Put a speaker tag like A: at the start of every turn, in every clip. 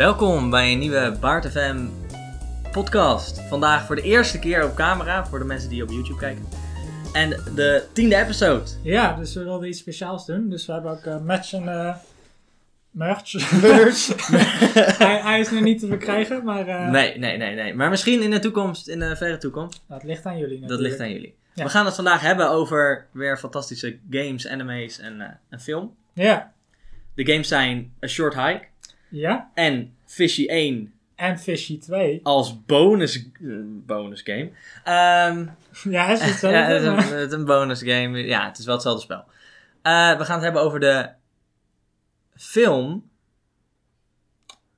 A: Welkom bij een nieuwe Baart FM podcast. Vandaag voor de eerste keer op camera, voor de mensen die op YouTube kijken. En de tiende episode.
B: Ja, dus we wilden iets speciaals doen. Dus we hebben ook uh, match en eh, merch. hij, hij is nu niet te verkrijgen, maar... eh,
A: Nee, nee, nee, nee. Maar misschien in de toekomst, in de verre toekomst.
B: Dat ligt aan jullie
A: Dat
B: natuurlijk.
A: ligt aan jullie.
B: Ja.
A: We gaan het vandaag hebben over weer fantastische games, anime's en eh, een film.
B: Ja.
A: De games zijn A Short Hike
B: Ja.
A: en Fishy 1
B: En Fishy 2.
A: als bonus, eh, bonus game. Ehm
B: Ja, is het zo?
A: ja, het is, een, het is een bonus game. Ja, het is wel hetzelfde spel. Eh, we gaan het hebben over de film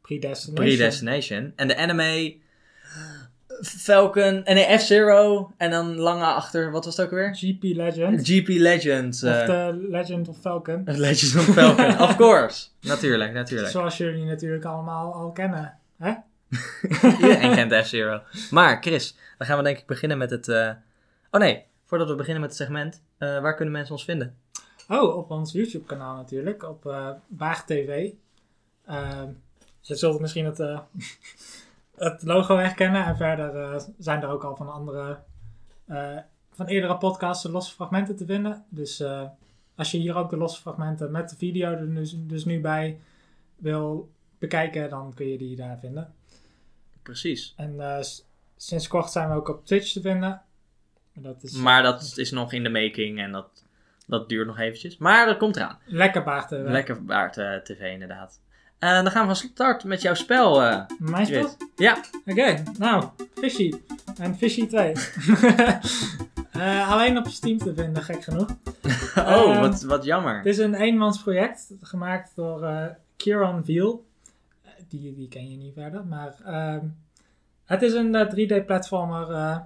B: Predestination.
A: Predestination. En de anime Falcon. En nee, F-Zero. En dan lange achter, wat was het ook alweer?
B: GP Legend.
A: GP Legends.
B: Of
A: eh
B: de Legend of Falcon.
A: Legends of Falcon. of course. Natuurlijk, natuurlijk.
B: Zoals jullie natuurlijk allemaal al kennen. Hè?
A: Iedereen kent F-Zero. Maar Chris, dan gaan we denk ik beginnen met het... eh, Oh nee, voordat we beginnen met het segment. eh, waar kunnen mensen ons vinden?
B: Oh, op ons YouTube kanaal natuurlijk. Op eh Baag TV. Ehm, je zult misschien het, het logo herkennen. En verder eh, zijn er ook al van andere... eh, van eerdere podcasts de losse fragmenten te vinden. Dus eh, als je hier ook de losse fragmenten met de video er dus, dus nu bij wil bekijken, dan kun je die daar vinden.
A: Precies.
B: En sinds kort zijn we ook op Twitch te vinden. Dat is
A: Maar dat is nog in de making en dat, dat duurt nog eventjes. Maar dat komt eraan.
B: lekker Baag TV.
A: Lekker Baart eh, TV inderdaad. En dan gaan we van start met jouw spel. eh,
B: Mijn spel?
A: Ja,
B: Oké, nou, Fishy. En Fishy 2. Eh, alleen op Steam te vinden, gek genoeg.
A: oh,
B: Ehm,
A: wat, wat jammer.
B: Het is een eenmansproject, gemaakt door eh Kieran Viel. Eh, die, die ken je niet verder, maar ehm, het is een 3D-platformer eh,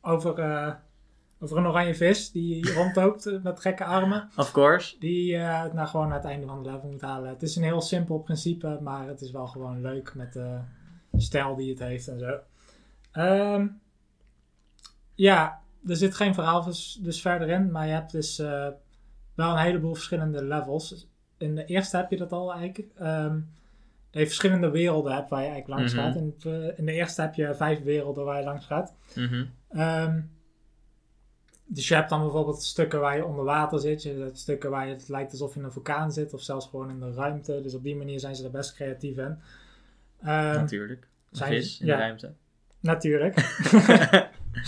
B: over, eh, over een oranje vis die rondloopt eh, met gekke armen.
A: Of course.
B: Die eh nou gewoon naar het einde van de level moet halen. Het is een heel simpel principe, maar het is wel gewoon leuk met de stijl die het heeft en zo. Ehm, ja, er zit geen verhaal dus, dus verder in, maar je hebt dus eh, wel een heleboel verschillende levels. In de eerste heb je dat al eigenlijk. ehm, dat je verschillende werelden hebt waar je eigenlijk langs
A: Mhm.
B: gaat. In, de eerste heb je vijf werelden waar je langs gaat. Ehm, dus je hebt dan bijvoorbeeld stukken waar je onder water zit. Je hebt stukken waar je, het lijkt alsof je in een vulkaan zit. Of zelfs gewoon in de ruimte. Dus op die manier zijn ze er best creatief in. Ehm,
A: Natuurlijk.
B: Zijn-
A: vis in
B: ja.
A: de ruimte.
B: natuurlijk.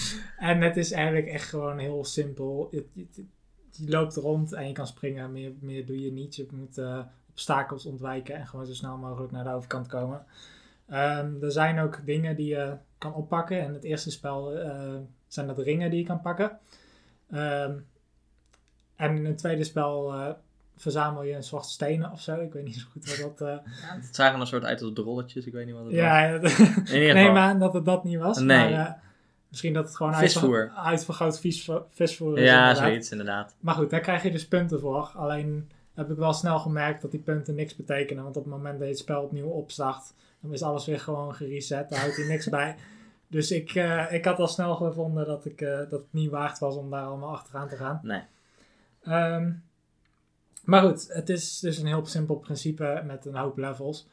B: en het is eigenlijk echt gewoon heel simpel. Je, je, je loopt rond en je kan springen. Meer, meer doe je niet. Je moet eh, obstakels ontwijken. En gewoon zo snel mogelijk naar de overkant komen. Ehm, er zijn ook dingen die je kan oppakken. In het eerste spel eh, zijn dat ringen die je kan pakken. Ehm, en in het tweede spel eh, verzamel je een soort stenen of zo. Ik weet niet zo goed wat dat... eh,
A: Het zagen een soort uit als de rolletjes. Ik weet niet wat het
B: ja,
A: was. In ieder
B: neem aan dat het dat niet was.
A: Nee.
B: Maar, eh, misschien dat het gewoon
A: Visvoer.
B: uitver- uitvergroot visvo- visvoer is.
A: Ja,
B: inderdaad.
A: zoiets inderdaad.
B: Maar goed, daar krijg je dus punten voor. Alleen heb ik wel snel gemerkt dat die punten niks betekenen. Want op het moment dat je het spel opnieuw opstart, dan is alles weer gewoon gereset. Daar houdt hij niks bij. Dus ik, eh, ik had al snel gevonden dat, ik, eh, dat het niet waard was om daar allemaal achteraan te gaan.
A: Nee.
B: Ehm, maar goed, het is dus een heel simpel principe met een hoop levels.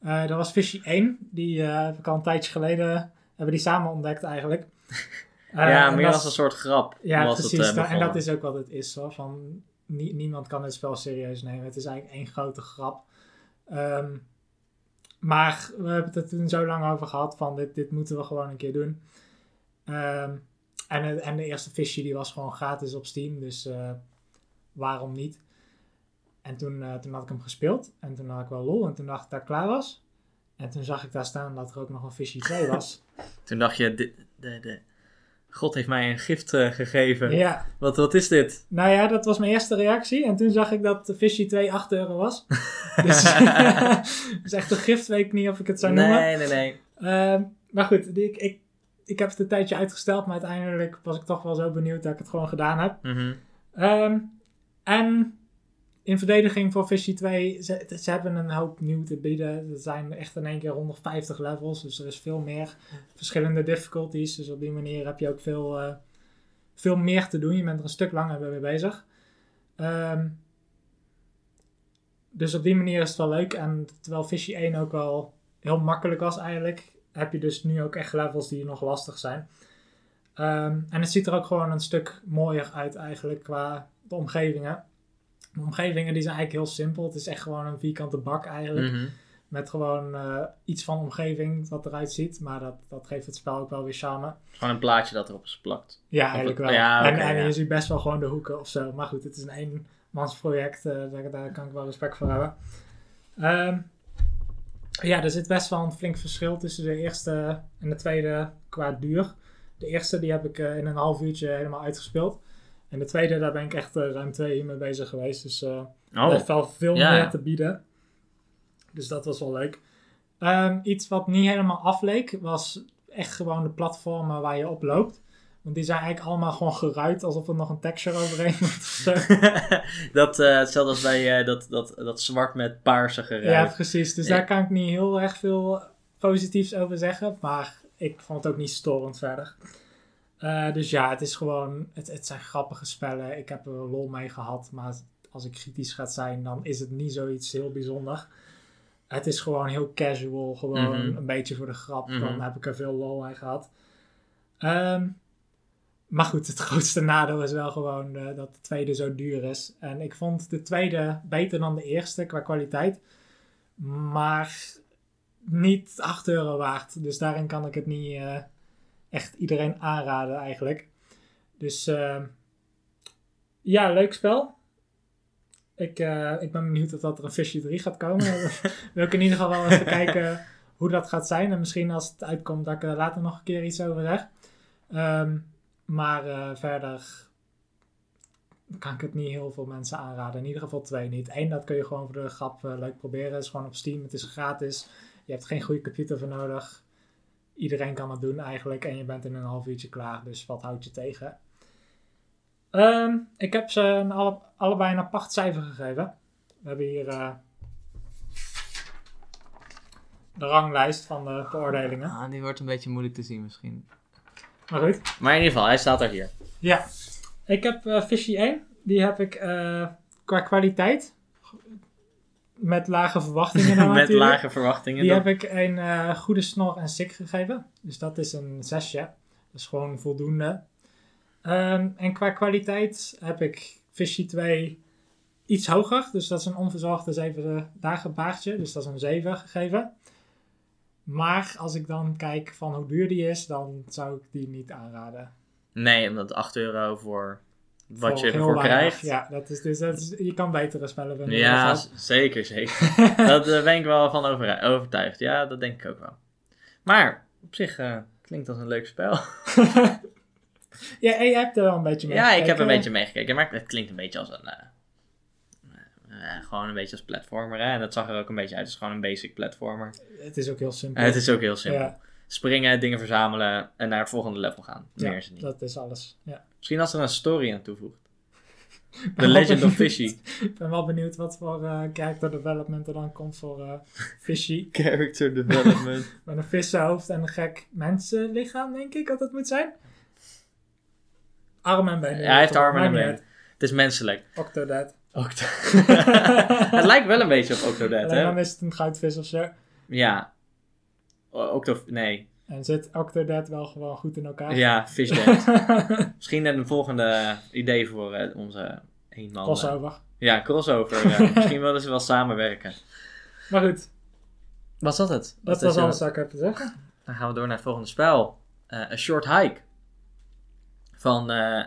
B: Er was Fishy 1, die heb ik al een tijdje geleden, hebben die samen ontdekt eigenlijk.
A: Ja, meer als een soort grap.
B: Ja,
A: was
B: precies.
A: Het,
B: en dat is ook wat het is hoor. Van, nie- niemand kan het spel serieus nemen. Het is eigenlijk één grote grap. Ehm, maar we hebben het er toen zo lang over gehad van dit, dit moeten we gewoon een keer doen. Ehm, en, en de eerste Fishy die was gewoon gratis op Steam, dus eh, waarom niet? En toen, eh, toen had ik hem gespeeld en toen had ik wel lol en toen dacht ik dat ik klaar was. En toen zag ik daar staan dat er ook nog een Fishy 2 was.
A: Toen dacht je, de, de, de... God heeft mij een gift eh, gegeven.
B: ja,
A: Wat, wat is dit?
B: Nou ja, dat was mijn eerste reactie. En toen zag ik dat de Fishy 2 8 euro was. Dus, dus echt een gift, weet ik niet of ik het zou noemen.
A: nee, nee, nee.
B: Ehm, maar goed, ik, ik, ik heb het een tijdje uitgesteld. Maar uiteindelijk was ik toch wel zo benieuwd dat ik het gewoon gedaan heb.
A: Mhm.
B: Ehm, en in verdediging voor Fishy 2, ze, ze hebben een hoop nieuw te bieden. Er zijn echt in één keer 150 levels. Dus er is veel meer verschillende difficulties. Dus op die manier heb je ook veel, eh, veel meer te doen. Je bent er een stuk langer mee bezig. Ehm, dus op die manier is het wel leuk. En terwijl Fishy 1 ook wel heel makkelijk was eigenlijk, heb je dus nu ook echt levels die nog lastig zijn. Ehm, en het ziet er ook gewoon een stuk mooier uit eigenlijk qua de omgevingen. De omgevingen die zijn eigenlijk heel simpel. Het is echt gewoon een vierkante bak eigenlijk.
A: Mhm.
B: Met gewoon eh, iets van omgeving wat eruit ziet. Maar dat, dat geeft het spel ook wel weer charme.
A: Gewoon een plaatje dat erop is geplakt.
B: Ja, eigenlijk wel.
A: ja,
B: en
A: oké,
B: en
A: ja.
B: je ziet best wel gewoon de hoeken of zo. Maar goed, het is een eenmansproject. eh daar, daar kan ik wel respect voor hebben. Ehm, ja, er zit best wel een flink verschil tussen de eerste en de tweede qua duur. De eerste die heb ik eh, in een half uurtje helemaal uitgespeeld. En de tweede, daar ben ik echt eh, ruim twee uur mee bezig geweest. Dus eh
A: Oh,
B: veel
A: Ja,
B: meer te bieden. Dus dat was wel leuk. Ehm, iets wat niet helemaal afleek, was echt gewoon de platformen waar je op loopt. Want die zijn eigenlijk allemaal gewoon geruit, alsof er nog een texture overheen moet.
A: dat, eh, hetzelfde als bij dat, dat, dat zwart met paarse geruit.
B: ja, precies. Dus
A: Ja.
B: daar kan ik niet heel erg veel positiefs over zeggen. Maar ik vond het ook niet storend verder. Eh, dus ja, het is gewoon, het, het zijn grappige spellen. Ik heb er lol mee gehad. Maar als ik kritisch ga zijn, dan is het niet zoiets heel bijzonder. Het is gewoon heel casual, gewoon
A: Mhm.
B: een beetje voor de grap.
A: Mhm.
B: Dan heb ik er veel lol mee gehad. Ehm, maar goed, het grootste nadeel is wel gewoon eh, dat de tweede zo duur is. En ik vond de tweede beter dan de eerste qua kwaliteit. Maar niet 8 euro waard. Dus daarin kan ik het niet eh, echt iedereen aanraden eigenlijk. Dus eh, ja, leuk spel. Ik, eh, ik ben benieuwd of dat er een Fishy 3 gaat komen. Wil ik in ieder geval wel even kijken hoe dat gaat zijn. En misschien als het uitkomt dat ik er later nog een keer iets over zeg. Ehm, maar eh, verder kan ik het niet heel veel mensen aanraden. In ieder geval twee niet. Eén, dat kun je gewoon voor de grap eh, leuk proberen. Het is gewoon op Steam. Het is gratis. Je hebt geen goede computer voor nodig. Iedereen kan het doen eigenlijk. En je bent in een half uurtje klaar. Dus wat houdt je tegen? Ehm, ik heb ze een alle, allebei een apart cijfer gegeven. We hebben hier eh, de ranglijst van de beoordelingen.
A: Ah, die wordt een beetje moeilijk te zien misschien.
B: Maar goed.
A: Maar in ieder geval, hij staat er hier.
B: Ja, ik heb eh Fishy 1. Die heb ik eh, qua kwaliteit. Met lage verwachtingen dan
A: Met
B: natuurlijk.
A: lage verwachtingen.
B: Die
A: dan.
B: heb ik een eh, goede snor en sik gegeven. Dus dat is een zesje. Dat is gewoon voldoende. Ehm, en qua kwaliteit heb ik Fishy 2 iets hoger. Dus dat is een onverzorgde 7 dagen baardje. Dus dat is een 7 gegeven. Maar als ik dan kijk van hoe duur die is, dan zou ik die niet aanraden.
A: Nee, omdat 8 euro voor wat je ervoor
B: weinig.
A: krijgt.
B: Ja, dat is, dus dat is, je kan betere spellen.
A: Ja, zeker, zeker. dat eh, ben ik wel van over, overtuigd. Ja, dat denk ik ook wel. Maar op zich eh, klinkt als een leuk spel.
B: ja, en je hebt er wel een beetje mee
A: ja, ik heb een beetje meegekeken, maar het klinkt een beetje als een. eh, gewoon een beetje als platformer. Hè? En dat zag er ook een beetje uit. Het is gewoon een basic platformer.
B: Het is ook heel simpel.
A: Het is ook heel simpel.
B: Ja,
A: Springen, dingen verzamelen en naar het volgende level gaan. Meer
B: Ja,
A: is het niet.
B: dat is alles. Ja.
A: Misschien als er een story aan toevoegt. The Legend of. Fishy.
B: Ik ben wel benieuwd wat voor eh, character development er dan komt voor eh, Fishy.
A: Character development.
B: Met een vissenhoofd en een gek mensenlichaam, denk ik dat het moet zijn. Armen en benen.
A: ja, hij heeft armen en benen. Het is menselijk.
B: Octodad.
A: Octo het lijkt wel een beetje op Octodad,
B: Alleen dan
A: hè?
B: is het een goudvis of zo.
A: Ja. Octo... Nee.
B: En zit Octodad wel gewoon goed in elkaar?
A: Ja, Fishdead. Misschien een volgende idee voor eh, onze eenman.
B: Crossover.
A: Ja, crossover. ja. Misschien willen ze wel samenwerken.
B: Maar goed,
A: Was dat het?
B: dat was
A: een-
B: alles wat ik heb te zeggen.
A: Dan gaan we door naar het volgende spel. Eh A Short Hike. Van eh,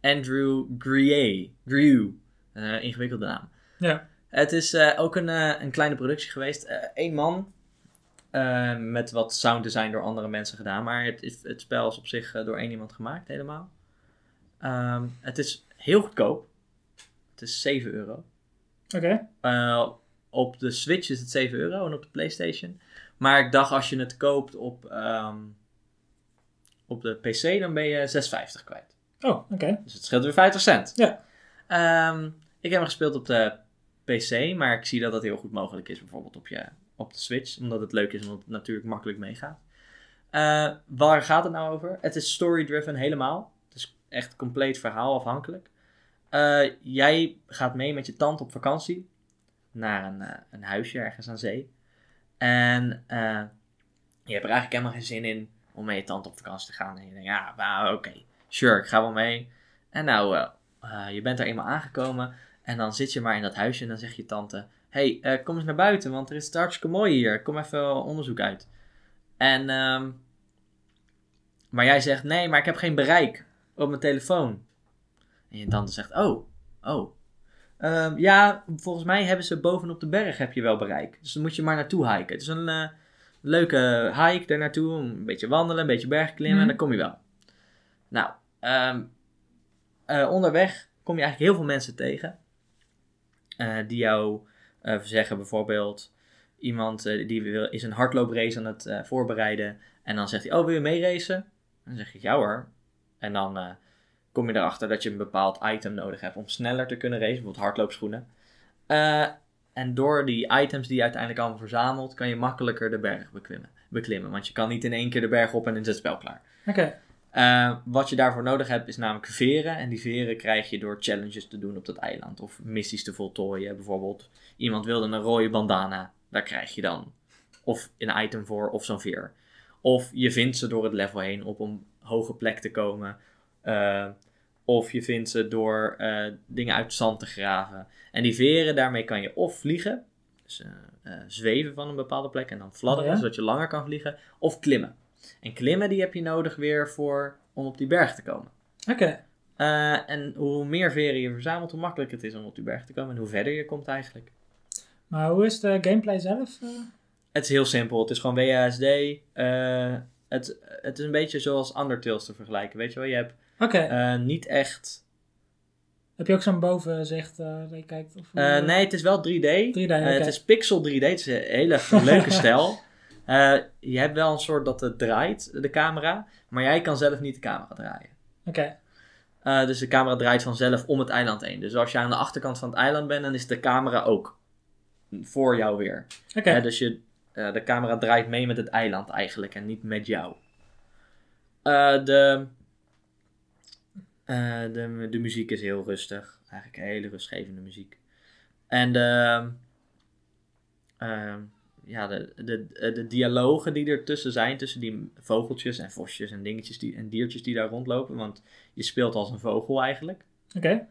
A: Andrew Grier. Grew. Eh, ingewikkelde naam.
B: Ja.
A: Het is eh, ook een, eh, een kleine productie geweest. Eén man. Eh, met wat sound design door andere mensen gedaan. Maar het, het spel is op zich eh, door één iemand gemaakt, helemaal. Ehm, het is heel goedkoop. Het is 7 euro.
B: Oké.
A: Eh, op de Switch is het 7 euro en op de PlayStation. Maar ik dacht als je het koopt op, ehm, op de PC, dan ben je 6,50 kwijt.
B: Oh, oké.
A: Dus het scheelt weer 50 cent.
B: Ja.
A: Ehm, ik heb hem gespeeld op de PC, maar ik zie dat dat heel goed mogelijk is, bijvoorbeeld op, je, op de Switch. Omdat het leuk is, omdat het natuurlijk makkelijk meegaat. Eh, waar gaat het nou over? Het is story-driven helemaal. Het is echt compleet verhaalafhankelijk. Eh, jij gaat mee met je tante op vakantie. naar een, eh, een huisje ergens aan zee. En je hebt er eigenlijk helemaal geen zin in om met je tante op vakantie te gaan. En je denkt, ja, oké, sure, ik ga wel mee. En nou, je bent er eenmaal aangekomen en dan zit je maar in dat huisje en dan zegt je tante... hey, eh, kom eens naar buiten, want er is het hartstikke mooi hier. Kom even onderzoek uit. En, ehm, maar jij zegt, nee, maar ik heb geen bereik op mijn telefoon. En je tante zegt, oh, oh. Ehm, ja, volgens mij hebben ze bovenop de berg heb je wel bereik. Dus dan moet je maar naartoe hiken. Het is een eh, leuke hike daar naartoe. Een beetje wandelen, een beetje bergklimmen en
B: Mhm.
A: dan kom je wel. Nou, eh, onderweg kom je eigenlijk heel veel mensen tegen. die jou eh, zeggen bijvoorbeeld... Iemand eh, die wil, is een hardlooprace aan het eh, voorbereiden. En dan zegt hij, oh wil je meeracen? En dan zeg je, ja hoor. En dan kom je erachter dat je een bepaald item nodig hebt om sneller te kunnen racen. Bijvoorbeeld hardloopschoenen. En door die items die je uiteindelijk allemaal verzamelt, kan je makkelijker de berg beklimmen. beklimmen. Want je kan niet in één keer de berg op en dan is het spel klaar.
B: Oké.
A: Eh, wat je daarvoor nodig hebt is namelijk veren. En die veren krijg je door challenges te doen op dat eiland. Of missies te voltooien. Bijvoorbeeld, iemand wilde een rode bandana. Daar krijg je dan of een item voor of zo'n veer. Of je vindt ze door het level heen op een hoge plek te komen. Eh, of je vindt ze door eh, dingen uit zand te graven. En die veren, daarmee kan je of vliegen. Dus zweven van een bepaalde plek en dan fladderen,
B: Ja.
A: zodat je langer kan vliegen. Of klimmen. En klimmen die heb je nodig weer voor, om op die berg te komen.
B: Oké.
A: Eh, en hoe meer veren je verzamelt, hoe makkelijker het is om op die berg te komen. En hoe verder je komt eigenlijk.
B: Maar hoe is de gameplay zelf? eh?
A: Het is heel simpel. Het is gewoon WASD. eh, het, het is een beetje zoals Undertales te vergelijken. Weet je wel, je hebt niet echt...
B: Heb je ook zo'n bovenzicht eh dat je kijkt? Of,
A: nee, het is wel 3D.
B: 3D,
A: Eh,
B: oké.
A: het is pixel 3D. Het is een hele leuke stijl. Eh, je hebt wel een soort dat het draait, de camera. Maar jij kan zelf niet de camera draaien.
B: Oké.
A: Eh, dus de camera draait vanzelf om het eiland heen. Dus als je aan de achterkant van het eiland bent, dan is de camera ook voor jou weer.
B: Oké.
A: Eh, dus je, de camera draait mee met het eiland eigenlijk en niet met jou. De, de, de muziek is heel rustig. Eigenlijk hele rustgevende muziek. En de, ehm, ja, de, de, de dialogen die ertussen zijn, tussen die vogeltjes en vosjes en dingetjes die, en diertjes die daar rondlopen. Want je speelt als een vogel eigenlijk.
B: Oké.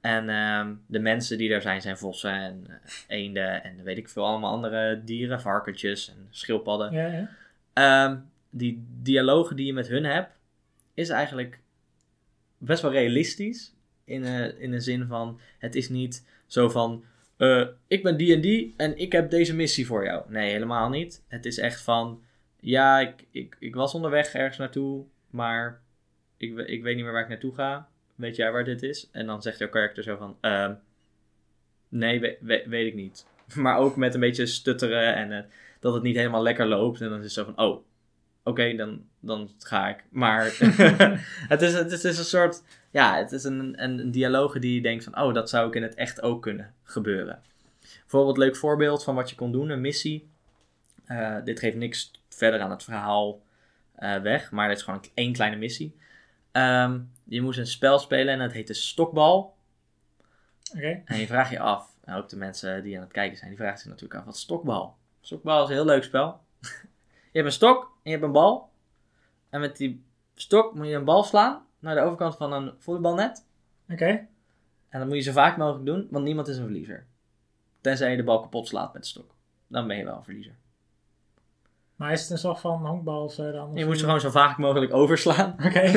A: En ehm, de mensen die daar zijn, zijn vossen en eh, eenden en weet ik veel, allemaal andere dieren, varkentjes en schildpadden.
B: Ja, ja.
A: Ehm, die dialogen die je met hun hebt, is eigenlijk best wel realistisch. In, eh, in de zin van, het is niet zo van, eh, ik ben die en die en ik heb deze missie voor jou. Nee, helemaal niet. Het is echt van, ja, ik, ik, ik was onderweg ergens naartoe, maar ik, ik weet niet meer waar ik naartoe ga. Weet jij waar dit is? En dan zegt jouw karakter zo van, ehm, nee, we- we- weet ik niet. Maar ook met een beetje stutteren en eh, dat het niet helemaal lekker loopt. En dan is het zo van, oh, oké, dan, dan ga ik. Maar het, is, het, is, het is een soort, ja, het is een, een, een dialoog die je denkt van, oh, dat zou ook in het echt ook kunnen gebeuren. Bijvoorbeeld leuk voorbeeld van wat je kon doen, een missie. Eh, dit geeft niks verder aan het verhaal eh, weg, maar dit is gewoon één kleine missie. Ehm, je moest een spel spelen en dat heet de stokbal.
B: Oké.
A: En je vraagt je af, en ook de mensen die aan het kijken zijn, die vragen zich natuurlijk af, wat is stokbal? Stokbal is een heel leuk spel. je hebt een stok en je hebt een bal. En met die stok moet je een bal slaan naar de overkant van een volleybalnet.
B: Oké.
A: En dat moet je zo vaak mogelijk doen, want niemand is een verliezer. Tenzij je de bal kapot slaat met de stok. Dan ben je wel een verliezer.
B: Maar is het een soort van honkbal of zo dan?
A: Je moet ze gewoon zo vaak mogelijk overslaan.
B: Oké.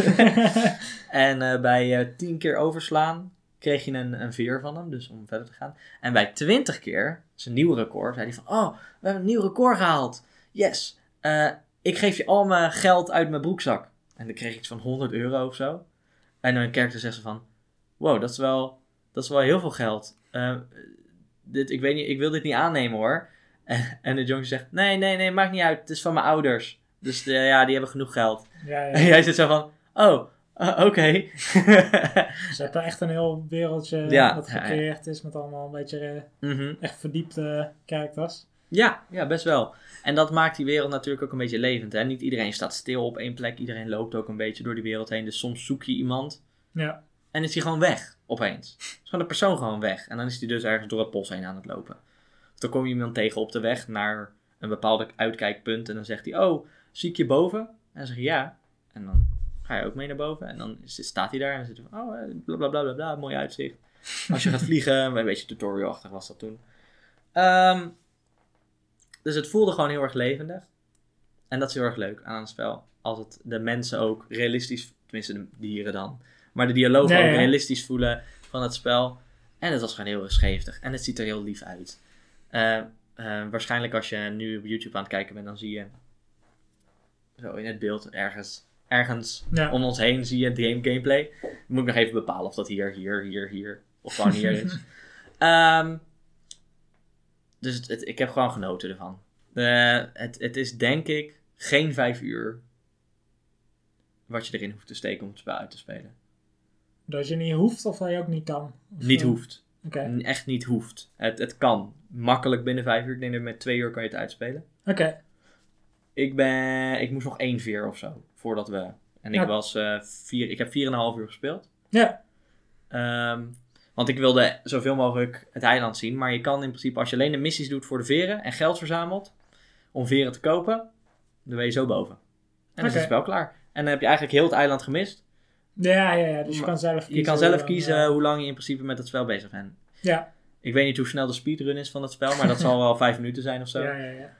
A: En eh, bij eh 10 keer overslaan kreeg je een, een veer van hem, dus om verder te gaan. En bij 20 keer, een nieuw record, zei hij van, oh, we hebben een nieuw record gehaald. Yes, Eh, ik geef je al mijn geld uit mijn broekzak. En dan kreeg ik iets van 100 euro of zo. En dan character zegt ze van, wow, dat is wel, dat is wel heel veel geld. Eh, dit, ik, weet niet, ik wil dit niet aannemen hoor. En, en de jongen zegt, nee, nee, nee, maakt niet uit, het is van mijn ouders. Dus eh, ja, die hebben genoeg geld.
B: ja,
A: En
B: ja.
A: jij zit zo van, oh, uh, oké.
B: Ze hebben echt een heel wereldje
A: Ja.
B: dat gecreëerd is met allemaal een beetje eh,
A: Mhm.
B: echt verdiepte characters.
A: Ja, ja, best wel. En dat maakt die wereld natuurlijk ook een beetje levend. Hè? Niet iedereen staat stil op één plek. Iedereen loopt ook een beetje door die wereld heen. Dus soms zoek je iemand
B: Ja.
A: en is hij gewoon weg, opeens. Is gewoon de persoon gewoon weg. En dan is hij dus ergens door het bos heen aan het lopen. dan kom je iemand tegen op de weg naar een bepaald uitkijkpunt. En dan zegt hij, oh, zie ik je boven? En dan zeg je ja. En dan ga je ook mee naar boven. En dan staat hij daar en dan zit hij van, oh, eh, bla bla bla mooi uitzicht. Als je gaat vliegen, een beetje tutorial-achtig was dat toen. Ehm, dus het voelde gewoon heel erg levendig. En dat is heel erg leuk aan het spel. Als het de mensen ook realistisch, tenminste de dieren dan, maar de dialogen
B: Ja,
A: ook
B: ja.
A: realistisch voelen van het spel. En het was gewoon heel erg scheeftig. En het ziet er heel lief uit. Eh, eh, waarschijnlijk als je nu op YouTube aan het kijken bent, dan zie je zo in het beeld ergens, ergens
B: Ja.
A: om ons heen zie je het game gameplay. Moet ik nog even bepalen of dat hier, hier, hier, hier of gewoon hier is. Ehm, dus het, het- ik heb gewoon genoten ervan. Eh, het, het is denk ik geen vijf uur wat je erin hoeft te steken om het spel uit te spelen.
B: Dat je niet hoeft of dat je ook niet kan? Of,
A: Niet
B: eh,
A: hoeft. Echt niet hoeft. Het, het kan. Makkelijk binnen vijf uur. Ik denk dat met twee uur kan je het uitspelen.
B: Oké.
A: Ik ben... Ik moest nog één veer of zo. Voordat we... En ik
B: Ja.
A: was eh, vier... Ik heb vier en een half uur gespeeld.
B: Ja.
A: Ehm, want ik wilde zoveel mogelijk het eiland zien. Maar je kan in principe, als je alleen de missies doet voor de veren en geld verzamelt om veren te kopen, dan ben je zo boven. En dan is het spel klaar. En dan heb je eigenlijk heel het eiland gemist.
B: Ja, ja, ja. Dus je kan zelf kiezen.
A: Je kan zelf
B: hoe lang,
A: kiezen
B: eh,
A: hoe lang je in principe met het spel bezig bent.
B: Ja.
A: Ik weet niet hoe snel de speedrun is van het spel, maar dat zal wel vijf minuten zijn of zo.
B: Ja, ja, ja.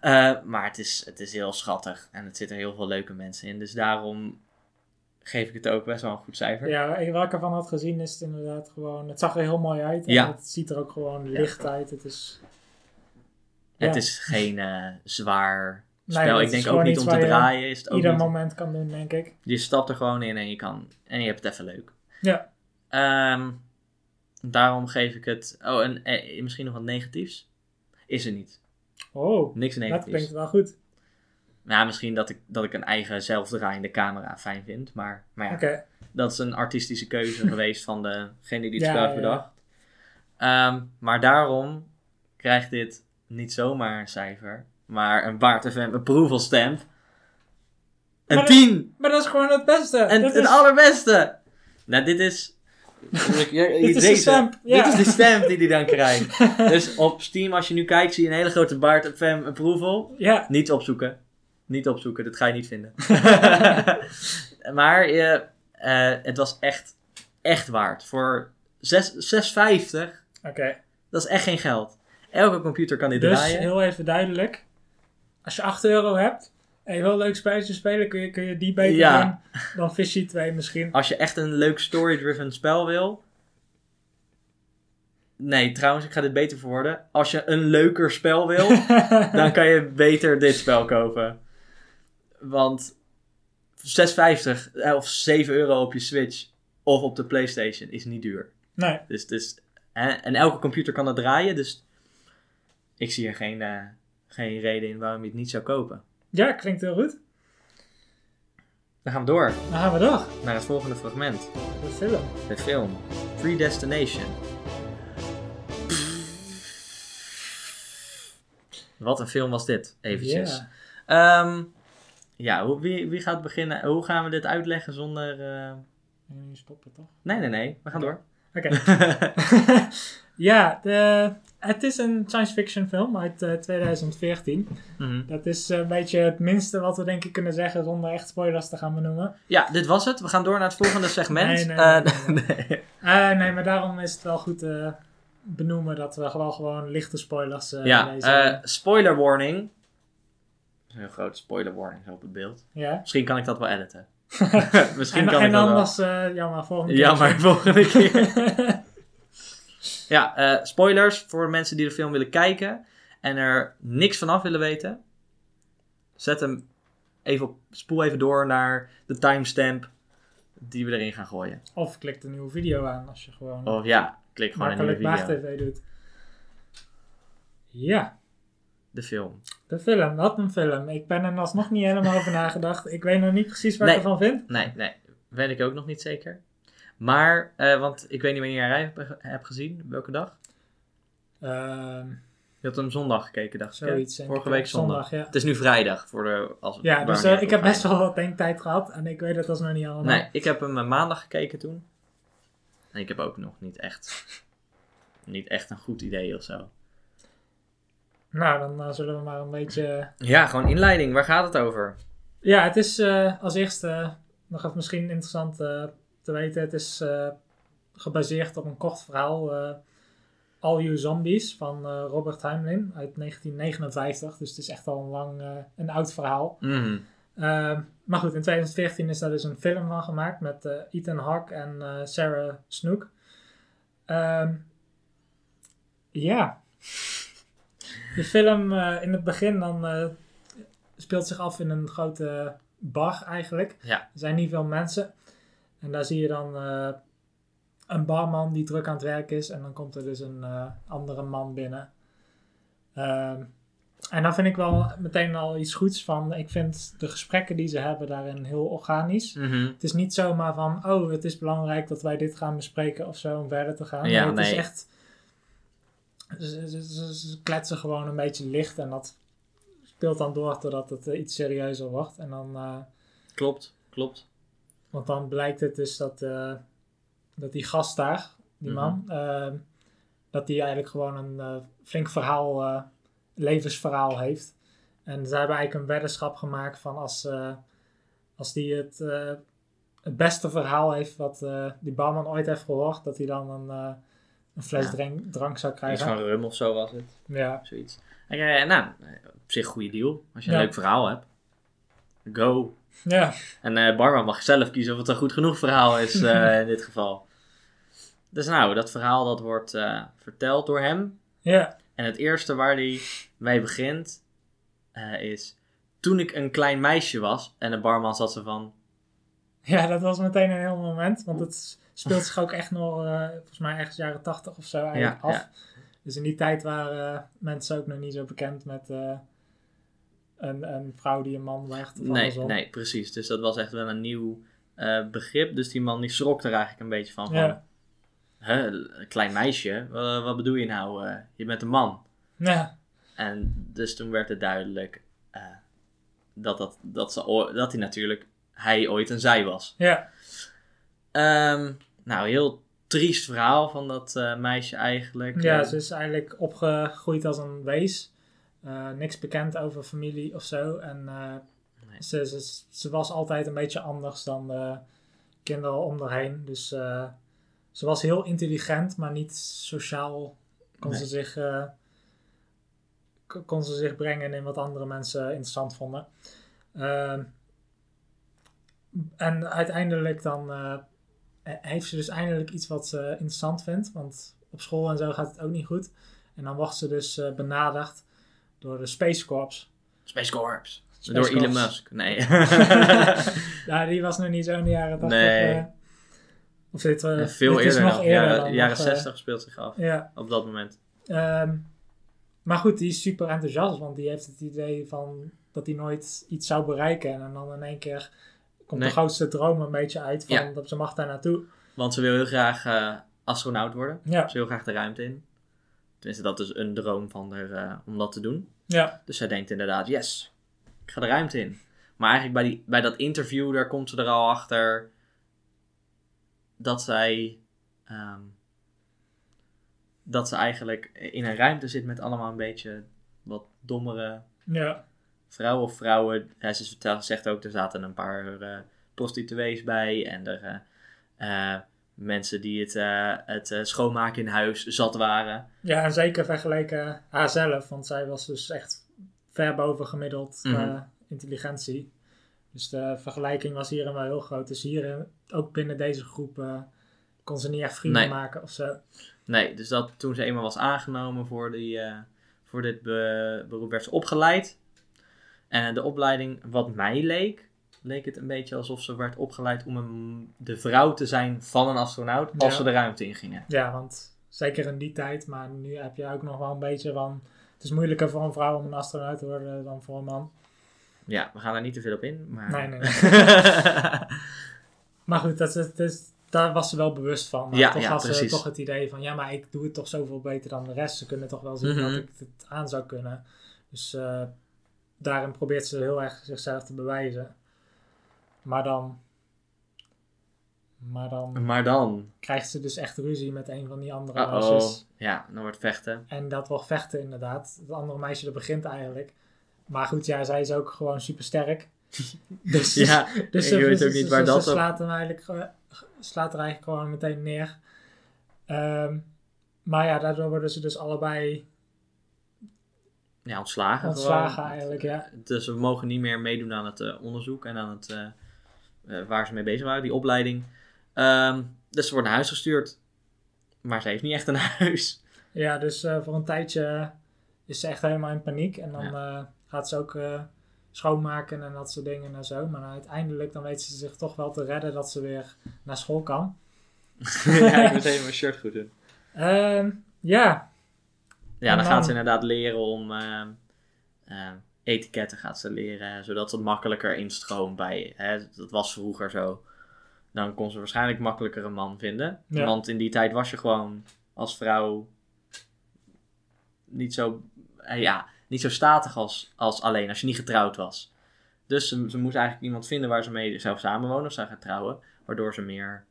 A: Eh, maar het is, het is heel schattig en het zitten heel veel leuke mensen in. Dus daarom geef ik het ook best wel een goed cijfer.
B: Ja, wat ik ervan had gezien is het inderdaad gewoon... Het zag er heel mooi uit. En
A: Ja.
B: Het ziet er ook gewoon licht uit. Het is...
A: Het is geen eh, zwaar spel. ik denk ook niet om te draaien. Is het ook
B: Ieder
A: niet.
B: moment kan doen, denk ik.
A: Je stapt er gewoon in en je kan en je hebt het even leuk.
B: Ja.
A: Ehm, daarom geef ik het. Oh, en eh, misschien nog wat negatiefs. Is er niet.
B: Oh,
A: Niks
B: dat
A: negatiefs.
B: klinkt wel goed.
A: Ja, misschien dat ik, dat ik een eigen zelfdraaiende camera fijn vind. Maar, maar ja,
B: Oké.
A: dat is een artistische keuze geweest van degene die het
B: Ja,
A: spel heeft
B: ja, ja.
A: bedacht. Ehm, maar daarom krijgt dit niet zomaar een cijfer, maar een Baart FM approval stamp. Een
B: Maar dat-
A: 10!
B: Maar dat is gewoon het beste.
A: En
B: Dit
A: het
B: is-
A: allerbeste! Nou, dit is...
B: Dit is
A: Deze.
B: de stamp, ja.
A: Dit is de stamp die hij dan krijgt. Dus op Steam, als je nu kijkt, zie je een hele grote Baart FM approval.
B: Ja,
A: Niet opzoeken. Niet opzoeken, dat ga je niet vinden. maar je, eh, het was echt, echt waard. Voor zes- 6,50,
B: oké.
A: dat is echt geen geld. Elke computer kan dit
B: Dus
A: draaien.
B: heel even duidelijk. Als je 8 euro hebt en je wil een leuk spelletje spelen, kun je, kun je die beter
A: Ja.
B: doen dan Fishy 2 misschien.
A: Als je echt een leuk story-driven spel wil. Nee, trouwens, ik ga dit beter verwoorden. Als je een leuker spel wil, dan kan je beter dit spel kopen. Want 6,50 eh, of 7 euro op je Switch of op de PlayStation is niet duur.
B: nee,
A: Dus, dus, hè, en elke computer kan het draaien, dus ik zie er geen, eh, geen reden in waarom je het niet zou kopen.
B: ja, klinkt heel goed.
A: Dan gaan we door
B: Dan gaan we door.
A: naar het volgende fragment.
B: De film.
A: De film Predestination. Wat een film was dit, eventjes. Ehm, ja, hoe, wie, wie gaat beginnen? Hoe gaan we dit uitleggen zonder... eh,
B: En nu stoppen toch?
A: Nee, nee, nee. We gaan door.
B: Oké. ja, de, het is een science fiction film uit eh, 2014.
A: Mhm.
B: Dat is een beetje het minste wat we denk ik kunnen zeggen zonder echt spoilers te gaan benoemen.
A: Ja, dit was het. We gaan door naar het volgende segment.
B: Nee, nee,
A: Eh,
B: nee,
A: nee.
B: Eh, nee, maar daarom is het wel goed te benoemen dat we gewoon, gewoon lichte spoilers eh
A: Ja,
B: lezen.
A: eh, spoiler warning. Een heel grote spoiler warning op het beeld.
B: ja.
A: Misschien kan ik dat wel editen. Misschien
B: En,
A: kan
B: en
A: ik dat wel.
B: anders, eh jammer, volgende keer.
A: Ja, maar volgende keer. ja, eh, spoilers voor mensen die de film willen kijken en er niks vanaf willen weten. Zet hem even op, spoel even door naar de timestamp die we erin gaan gooien.
B: of klik de nieuwe video aan als je gewoon
A: Of ja, klik gewoon een nieuwe video.
B: TV doet. Ja,
A: De film.
B: De film. Wat een film. Ik ben er alsnog niet helemaal over nagedacht. Ik weet nog niet precies wat
A: Nee.
B: ik ervan vind.
A: Nee, nee, weet ik ook nog niet zeker. Maar, eh, want ik weet niet wanneer jij hem hebt gezien, welke dag.
B: Ehm,
A: Je had hem zondag gekeken, dacht ik.
B: zoiets.
A: Vorige week zondag.
B: ja.
A: Het is nu vrijdag. Voor de, als,
B: Ja, dus eh, ik heb
A: vrijdag.
B: best wel wat denktijd gehad en ik weet het alsnog niet allemaal.
A: Nee, ik heb hem eh, maandag gekeken toen. En ik heb ook nog niet echt, niet echt een goed idee of zo.
B: Nou, dan eh, zullen we maar een beetje...
A: Ja, gewoon inleiding. Waar gaat het over?
B: Ja, het is eh, als eerste nog even misschien interessant eh, te weten. Het is eh, gebaseerd op een kort verhaal. eh All You Zombies van eh, Robert Heinlein uit 1959. Dus het is echt al een lang, eh, een oud verhaal.
A: Mhm.
B: Ehm, maar goed, in 2014 is daar dus een film van gemaakt met eh, Ethan Hawke en eh, Sarah Snook. Ehm, ja. De film eh, in het begin dan eh, speelt zich af in een grote bar eigenlijk.
A: Ja.
B: Er zijn niet veel mensen. En daar zie je dan eh, een barman die druk aan het werk is. En dan komt er dus een andere man binnen. Ehm, en dan vind ik wel meteen al iets goeds van. Ik vind de gesprekken die ze hebben daarin heel organisch.
A: Mhm.
B: Het is niet zomaar van, oh, het is belangrijk dat wij dit gaan bespreken of zo om verder te gaan.
A: Ja,
B: het is
A: nee.
B: echt. Ze, ze, kletsen gewoon een beetje licht en dat speelt dan door totdat het eh, iets serieuzer wordt. En dan, eh,
A: Klopt, klopt.
B: want dan blijkt het dus dat, eh, dat die gast daar, die
A: Mhm.
B: man, dat die eigenlijk gewoon een flink verhaal, levensverhaal heeft. En ze hebben eigenlijk een weddenschap gemaakt van als, als die het, het beste verhaal heeft wat die barman ooit heeft gehoord, dat hij dan een, een fles
A: Ja.
B: drank, drank zou
A: Iets
B: krijgen.
A: van rum of zo was het.
B: Ja,
A: Zoiets. En, eh, nou, op zich goede deal. Als je een
B: Ja.
A: leuk verhaal hebt. Go.
B: ja,
A: En eh Barman mag zelf kiezen of het een goed genoeg verhaal is eh, in dit geval. Dus nou, dat verhaal dat wordt eh, verteld door hem.
B: ja,
A: En het eerste waar hij mee begint eh, is... Toen ik een klein meisje was en de barman zat ze van...
B: ja, dat was meteen een heel moment, want het speelt zich ook echt nog, eh, volgens mij ergens jaren tachtig of zo eigenlijk
A: Ja,
B: af.
A: ja.
B: Dus in die tijd waren mensen ook nog niet zo bekend met eh, een, een vrouw die een man. Of
A: Nee, nee, precies. Dus dat was echt wel een nieuw eh, begrip. Dus die man die schrok er eigenlijk een beetje van. van
B: Ja.
A: "Hè, een klein meisje? Wa- wat bedoel je nou? Je bent een man.
B: Ja,
A: En dus toen werd het duidelijk dat, dat, dat, ze, dat hij natuurlijk hij ooit een zij was.
B: ja,
A: Ehm, nou, heel triest verhaal van dat eh, meisje eigenlijk.
B: ja,
A: Eh,
B: ze is eigenlijk opgegroeid als een wees. Eh, niks bekend over familie of zo. En
A: Nee.
B: ze, ze, ze was altijd een beetje anders dan de kinderen om haar heen. Dus ze was heel intelligent, maar niet sociaal kon,
A: Nee.
B: ze zich, kon ze zich brengen in wat andere mensen interessant vonden. Ehm, en uiteindelijk dan heeft ze dus eindelijk iets wat ze interessant vindt. Want op school en zo gaat het ook niet goed. En dan wordt ze dus eh, benaderd door de Space Corps.
A: Space Corps.
B: Space
A: Door Elon. Musk. Nee.
B: ja, die was nog niet zo in de jaren 80.
A: Nee.
B: eh, of dit, eh,
A: Veel
B: dit is
A: eerder
B: nog eerder
A: Jaren,
B: dan
A: jaren
B: nog, eh,
A: 60 speelt zich af.
B: ja.
A: Op dat moment.
B: Ehm, maar goed, die is super enthousiast, want die heeft het idee van dat hij nooit iets zou bereiken. En dan in één keer komt
A: Nee.
B: de grootste droom een beetje uit van
A: Ja.
B: dat ze mag daar naartoe.
A: Want ze wil heel graag eh, astronaut worden.
B: Ja,
A: Ze wil graag de ruimte in. Tenminste, dat is een droom van haar eh, om dat te doen.
B: ja,
A: Dus zij denkt inderdaad, yes, ik ga de ruimte in. Maar eigenlijk bij, die, bij dat interview, daar komt ze er al achter dat zij, ehm, dat ze eigenlijk in een ruimte zit met allemaal een beetje wat dommere
B: ja,
A: vrouwen of vrouwen. Ja, ze vertelt, zegt ook, er zaten een paar eh, prostituees bij en er eh, eh, mensen die het, het schoonmaken in huis zat waren.
B: ja, en zeker vergeleken haarzelf, want zij was dus echt ver boven gemiddeld
A: Mhm.
B: intelligentie. Dus de vergelijking was hierin wel heel groot. Dus hierin, ook binnen deze groep, kon ze niet echt vrienden
A: Nee.
B: maken of zo.
A: Nee, dus dat toen ze eenmaal was aangenomen voor, die, voor dit be- beroep werd ze opgeleid. En de opleiding, wat mij leek, leek het een beetje alsof ze werd opgeleid om een, de vrouw te zijn van een astronaut als
B: Ja.
A: ze de ruimte ingingen.
B: Ja, want zeker in die tijd, maar nu heb je ook nog wel een beetje van... Het is moeilijker voor een vrouw om een astronaut te worden dan voor een man.
A: Ja, we gaan daar niet te veel op in, maar...
B: Nee, nee, Maar goed, dat, is- dat is- daar was ze wel bewust van. Maar
A: Ja,
B: toch
A: ja,
B: had ze toch het idee van... Ja, maar ik doe het toch zoveel beter dan de rest. Ze kunnen toch wel zien
A: Mhm.
B: dat ik het aan zou kunnen. Dus eh, daarin probeert ze heel erg zichzelf te bewijzen. Maar dan Maar dan
A: Maar dan,
B: krijgt ze dus echt ruzie met een van die andere
A: uh
B: meisjes.
A: ja, dan wordt vechten.
B: En dat wordt vechten inderdaad. Het andere meisje dat begint eigenlijk. Maar goed, ja, zij is ook gewoon super sterk. Dus,
A: Ja,
B: dus
A: ik
B: ze-
A: weet
B: ze-
A: ook niet
B: ze-
A: waar
B: ze
A: dat op...
B: slaat hem eigenlijk, ge- slaat er eigenlijk gewoon meteen neer. Ehm, maar ja, daardoor worden ze dus allebei
A: Ja, ontslagen.
B: ontslagen
A: gewoon.
B: eigenlijk, ja.
A: Dus we mogen niet meer meedoen aan het eh, onderzoek en aan het, eh, eh, waar ze mee bezig waren, die opleiding. Ehm, dus ze wordt naar huis gestuurd. Maar ze heeft niet echt een huis.
B: Ja, dus voor een tijdje is ze echt helemaal in paniek. En dan gaat ze ook schoonmaken en dat soort dingen en zo. Maar uiteindelijk dan weet ze zich toch wel te redden dat ze weer naar school kan.
A: ja, ik moet even mijn shirt goed doen.
B: Ehm, ja,
A: Ja, dan gaat ze inderdaad leren om ehm, etiketten gaat ze leren, zodat het makkelijker instroomt bij. Hè, dat was vroeger zo. Dan kon ze waarschijnlijk makkelijker een man vinden.
B: Ja.
A: Want in die tijd was je gewoon als vrouw niet zo, eh, ja, niet zo statig als, als alleen als je niet getrouwd was. Dus ze, ze moest eigenlijk iemand vinden waar ze mee zou samenwonen of zou gaan trouwen, waardoor ze meer,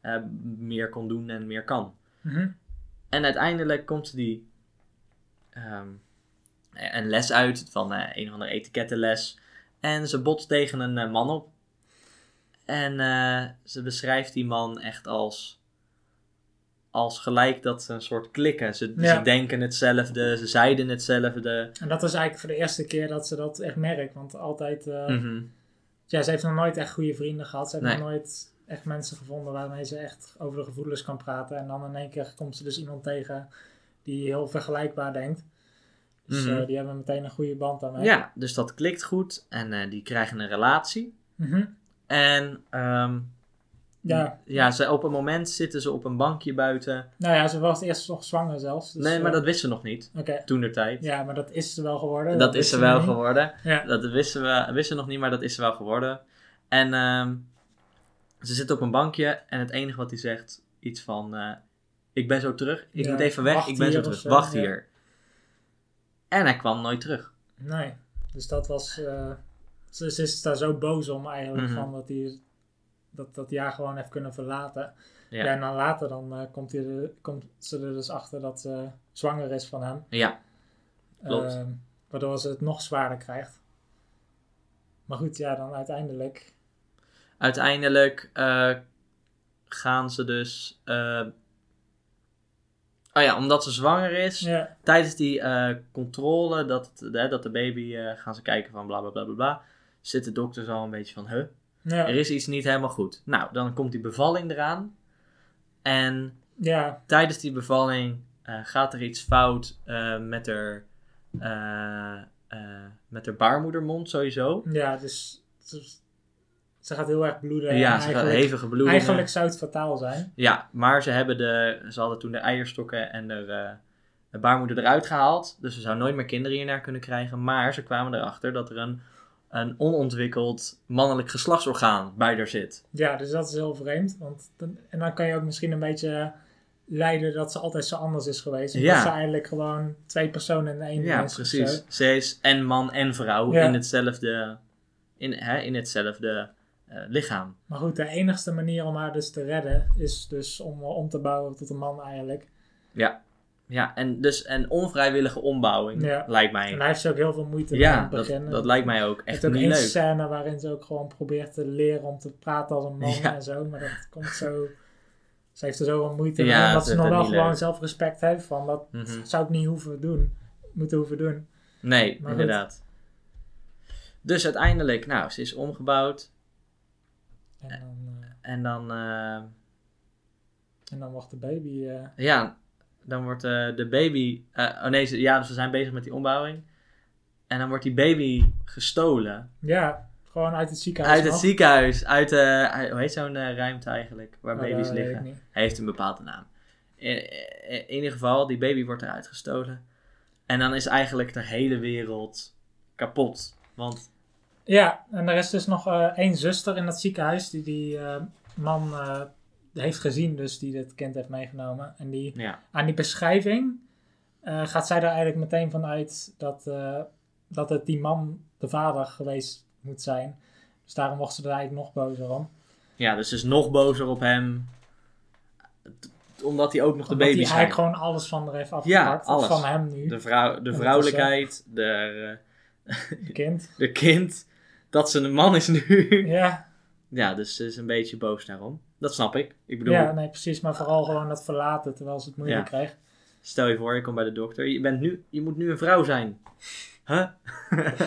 A: eh, meer kon doen en meer kan.
B: Mhm.
A: En uiteindelijk komt die ehm, een les uit van eh, een of andere etikettenles. En ze botst tegen een eh, man op. En eh, ze beschrijft die man echt als, als gelijk dat ze een soort klikken. Ze,
B: Ja.
A: ze denken hetzelfde, ze zeiden hetzelfde.
B: En dat is eigenlijk voor de eerste keer dat ze dat echt merkt. Want altijd,
A: Mhm.
B: ja, ze heeft nog nooit echt goede vrienden gehad. Ze heeft
A: Nee.
B: nog nooit echt mensen gevonden waarmee ze echt over de gevoelens kan praten. En dan in één keer komt ze dus iemand tegen die heel vergelijkbaar denkt. Dus
A: Mhm.
B: eh, die hebben meteen een goede band daarmee.
A: Ja, dus dat klikt goed. En eh, die krijgen een relatie.
B: Mhm.
A: En ehm,
B: ja.
A: ja, ze, op een moment zitten ze op een bankje buiten.
B: Nou ja, ze was eerst nog zwanger zelfs. Dus,
A: nee, maar
B: eh,
A: dat wisten ze nog niet.
B: Oké.
A: Toen de tijd.
B: Ja, maar dat is ze wel geworden.
A: Dat is
B: wist
A: ze wel
B: niet.
A: geworden.
B: Ja.
A: Dat wisten we wisten nog niet, maar dat is ze wel geworden. En ehm, ze zit op een bankje en het enige wat hij zegt, iets van: Ik ben zo terug, ik
B: Ja,
A: moet even weg, ik ben zo terug,
B: zo,
A: wacht
B: ja.
A: hier. En hij kwam nooit terug.
B: Nee, dus dat was. eh, ze, ze is daar zo boos om eigenlijk
A: Mhm.
B: van dat hij dat, dat jaar gewoon heeft kunnen verlaten.
A: Ja.
B: En dan later dan eh, komt, hij er, komt ze er dus achter dat ze zwanger is van hem.
A: Ja, Klopt.
B: Ehm, waardoor ze het nog zwaarder krijgt. Maar goed, ja, dan uiteindelijk.
A: uiteindelijk eh, gaan ze dus. Oh ja, omdat ze zwanger is,
B: Ja,
A: tijdens die eh, controle dat, het- hè, dat de baby eh, gaan ze kijken van bla bla bla bla bla. Zit de dokter al een beetje van, huh,
B: ja,
A: er is iets niet helemaal goed. Nou, dan komt die bevalling eraan. En
B: ja,
A: tijdens die bevalling eh, gaat er iets fout met haar, met haar baarmoedermond sowieso.
B: ja, dus ze, ze gaat heel erg bloeden.
A: ja, ze gaat hevige bloedingen.
B: eigenlijk zou het fataal zijn.
A: Ja, maar ze, hebben de, ze hadden toen de eierstokken en de, eh, de baarmoeder eruit gehaald. Dus ze zou nooit meer kinderen hiernaar kunnen krijgen. Maar ze kwamen erachter dat er een, een onontwikkeld mannelijk geslachtsorgaan bij haar zit.
B: Ja, dus dat is heel vreemd. Want dan, en dan kan je ook misschien een beetje leiden dat ze altijd zo anders is geweest. Omdat
A: Ja.
B: ze eigenlijk gewoon twee personen in één
A: Ja,
B: is. of
A: precies. Ze is en man en vrouw
B: Ja.
A: in hetzelfde, in, hè, in hetzelfde lichaam.
B: Maar goed, de enigste manier om haar dus te redden is dus om om te bouwen tot een man eigenlijk.
A: Ja, en dus een onvrijwillige ombouwing
B: Ja.
A: lijkt
B: En
A: mij.
B: daar heeft ze ook heel veel moeite mee aan
A: Ja,
B: het
A: dat,
B: begin.
A: dat lijkt mij ook
B: Er
A: echt
B: heeft ook
A: niet leuk.
B: scène waarin ze ook gewoon probeert te leren om te praten als een man
A: Ja.
B: en zo. Maar dat komt zo... Ze heeft er zoveel moeite
A: Ja,
B: mee. Omdat
A: dat
B: ze
A: is
B: nog wel gewoon
A: leuk.
B: zelfrespect heeft van dat
A: Mhm.
B: zou ik niet hoeven doen. Moeten hoeven doen.
A: Nee,
B: Maar goed.
A: inderdaad. Dus uiteindelijk, nou, ze is omgebouwd.
B: En dan, eh,
A: En dan, eh,
B: en dan wordt de baby... eh,
A: ja, dan wordt de baby. oh nee, ze, ja, ze zijn bezig met die ombouwing. En dan wordt die baby gestolen.
B: Ja, gewoon uit het ziekenhuis.
A: Uit het ziekenhuis. Uit, uit- hoe heet zo'n ruimte eigenlijk? Waar
B: Oh,
A: baby's liggen. Hij heeft een bepaalde naam. In, in ieder geval, die baby wordt eruit gestolen. En dan is eigenlijk de hele wereld kapot. Want,
B: Ja, en er is dus nog eh, één zuster in dat ziekenhuis die die eh, man eh, heeft gezien, dus die dit kind heeft meegenomen. En die,
A: ja,
B: aan die beschrijving gaat zij er eigenlijk meteen van uit dat, dat het die man de vader geweest moet zijn. Dus daarom wordt ze er eigenlijk nog bozer om.
A: Ja, dus ze is nog bozer op hem. Omdat hij ook nog de
B: Omdat hij
A: baby
B: eigenlijk gewoon alles van haar heeft
A: Ja,
B: afgepakt. Of
A: alles.
B: van hem nu,
A: De, vrouw, de
B: is,
A: vrouwelijkheid, de,
B: het kind.
A: de kind. Dat ze een man is nu.
B: Ja,
A: Ja, dus ze is een beetje boos daarom. Dat snap ik. Ik bedoel,
B: ja, nee, precies. Maar vooral gewoon dat verlaten terwijl ze het moeilijk
A: Ja.
B: kreeg.
A: stel je voor, je komt bij de dokter. Je, bent nu, je moet nu een vrouw zijn. Huh?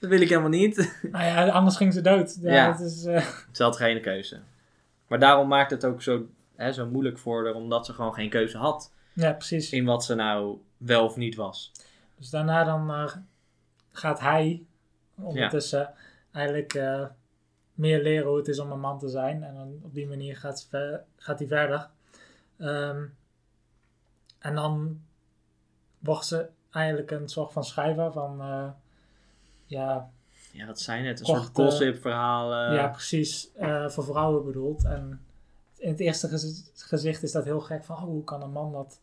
A: dat wil ik helemaal niet.
B: Nou ja, anders ging ze dood. Ja, is, eh,
A: Ze had geen keuze. Maar daarom maakt het ook zo, hè, zo moeilijk voor haar, omdat ze gewoon geen keuze had
B: ja, precies.
A: in wat ze nou wel of niet was.
B: Dus daarna dan eh, gaat hij ondertussen eigenlijk eh, meer leren hoe het is om een man te zijn. En dan op die manier gaat, ze ver- gaat hij verder. Ehm, en dan wordt ze eigenlijk een soort van schrijver van, eh, ja,
A: Ja, wat zijn het? Een
B: Korte-
A: soort gossip verhalen.
B: ja, precies, eh, voor vrouwen bedoeld. En in het eerste gez- gezicht is dat heel gek van, oh, hoe kan een man dat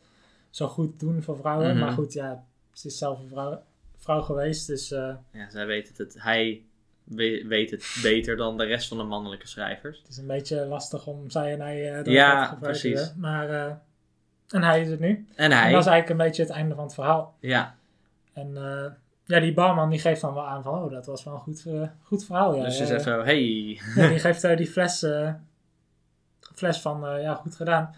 B: zo goed doen voor vrouwen?
A: Mhm.
B: Maar goed, ja, ze is zelf een vrouw, vrouw geweest, dus...
A: Ja, zij weet het. Hij we- weet het beter dan de rest van de mannelijke schrijvers.
B: Het is een beetje lastig om zij en hij uh, door
A: Ja,
B: te gebruiken,
A: precies.
B: Maar, eh, en hij is het nu.
A: En
B: En
A: hij,
B: dat is eigenlijk een beetje het einde van het verhaal.
A: ja,
B: En eh, ja, die barman die geeft dan wel aan van, oh, dat was wel een goed, goed verhaal. Ja,
A: dus ze zegt zo, hey.
B: Ja, die geeft die fles, fles van, ja, goed gedaan.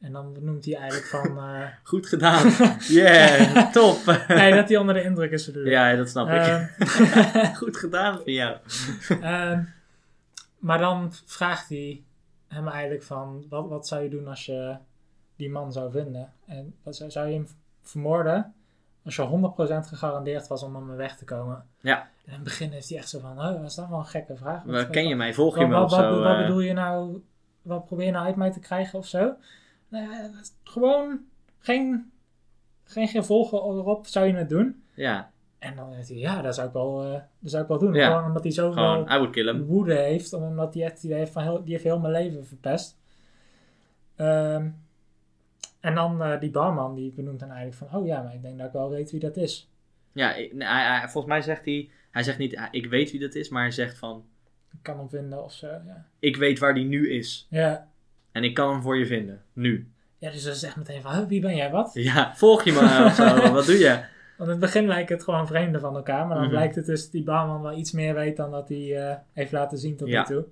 B: En dan noemt hij eigenlijk van, eh,
A: Goed gedaan. Yeah, top.
B: nee, dat hij onder de indruk is ik.
A: ja, dat snap ik.
B: Ehm,
A: Goed gedaan van jou.
B: Ehm, maar dan vraagt hij hem eigenlijk van, wat, wat zou je doen als je die man zou vinden? En zou, zou je hem vermoorden als je 100% gegarandeerd was om hem weg te komen?
A: Ja.
B: En in het begin heeft hij echt zo van, oh, was dat wel een gekke vraag? Wat-
A: ken je mij? Volg je me
B: wat,
A: of zo?
B: wat
A: eh?
B: bedoel je nou, wat probeer je nou uit mij te krijgen of zo? Nou gewoon geen, geen gevolgen erop, zou je het doen?
A: Ja,
B: En dan zegt hij, ja, dat zou ik wel, eh, dat zou ik wel doen.
A: Ja.
B: Gewoon omdat hij zoveel
A: gewoon, I would kill him.
B: woede heeft, omdat hij het idee heeft van heel, die heeft heel mijn leven verpest. Ehm, en dan eh, die barman, die benoemt dan eigenlijk van, oh ja, maar ik denk dat ik wel weet wie dat is.
A: Ja, ik- nee, hij- hij- volgens mij zegt hij, hij zegt niet, ah, ik weet wie dat is, maar hij zegt van,
B: Ik kan hem vinden of zo, ja.
A: ik weet waar die nu is.
B: Ja,
A: En ik kan hem voor je vinden. Nu.
B: ja dus dat is echt meteen van, wie ben jij, wat?
A: Ja, volg je me of zo? Wat doe je?
B: Want in het begin lijkt het gewoon vreemden van elkaar, maar dan
A: Mhm.
B: blijkt het dus dat die barman wel iets meer weet dan dat hij eh, heeft laten zien tot
A: Ja.
B: nu toe.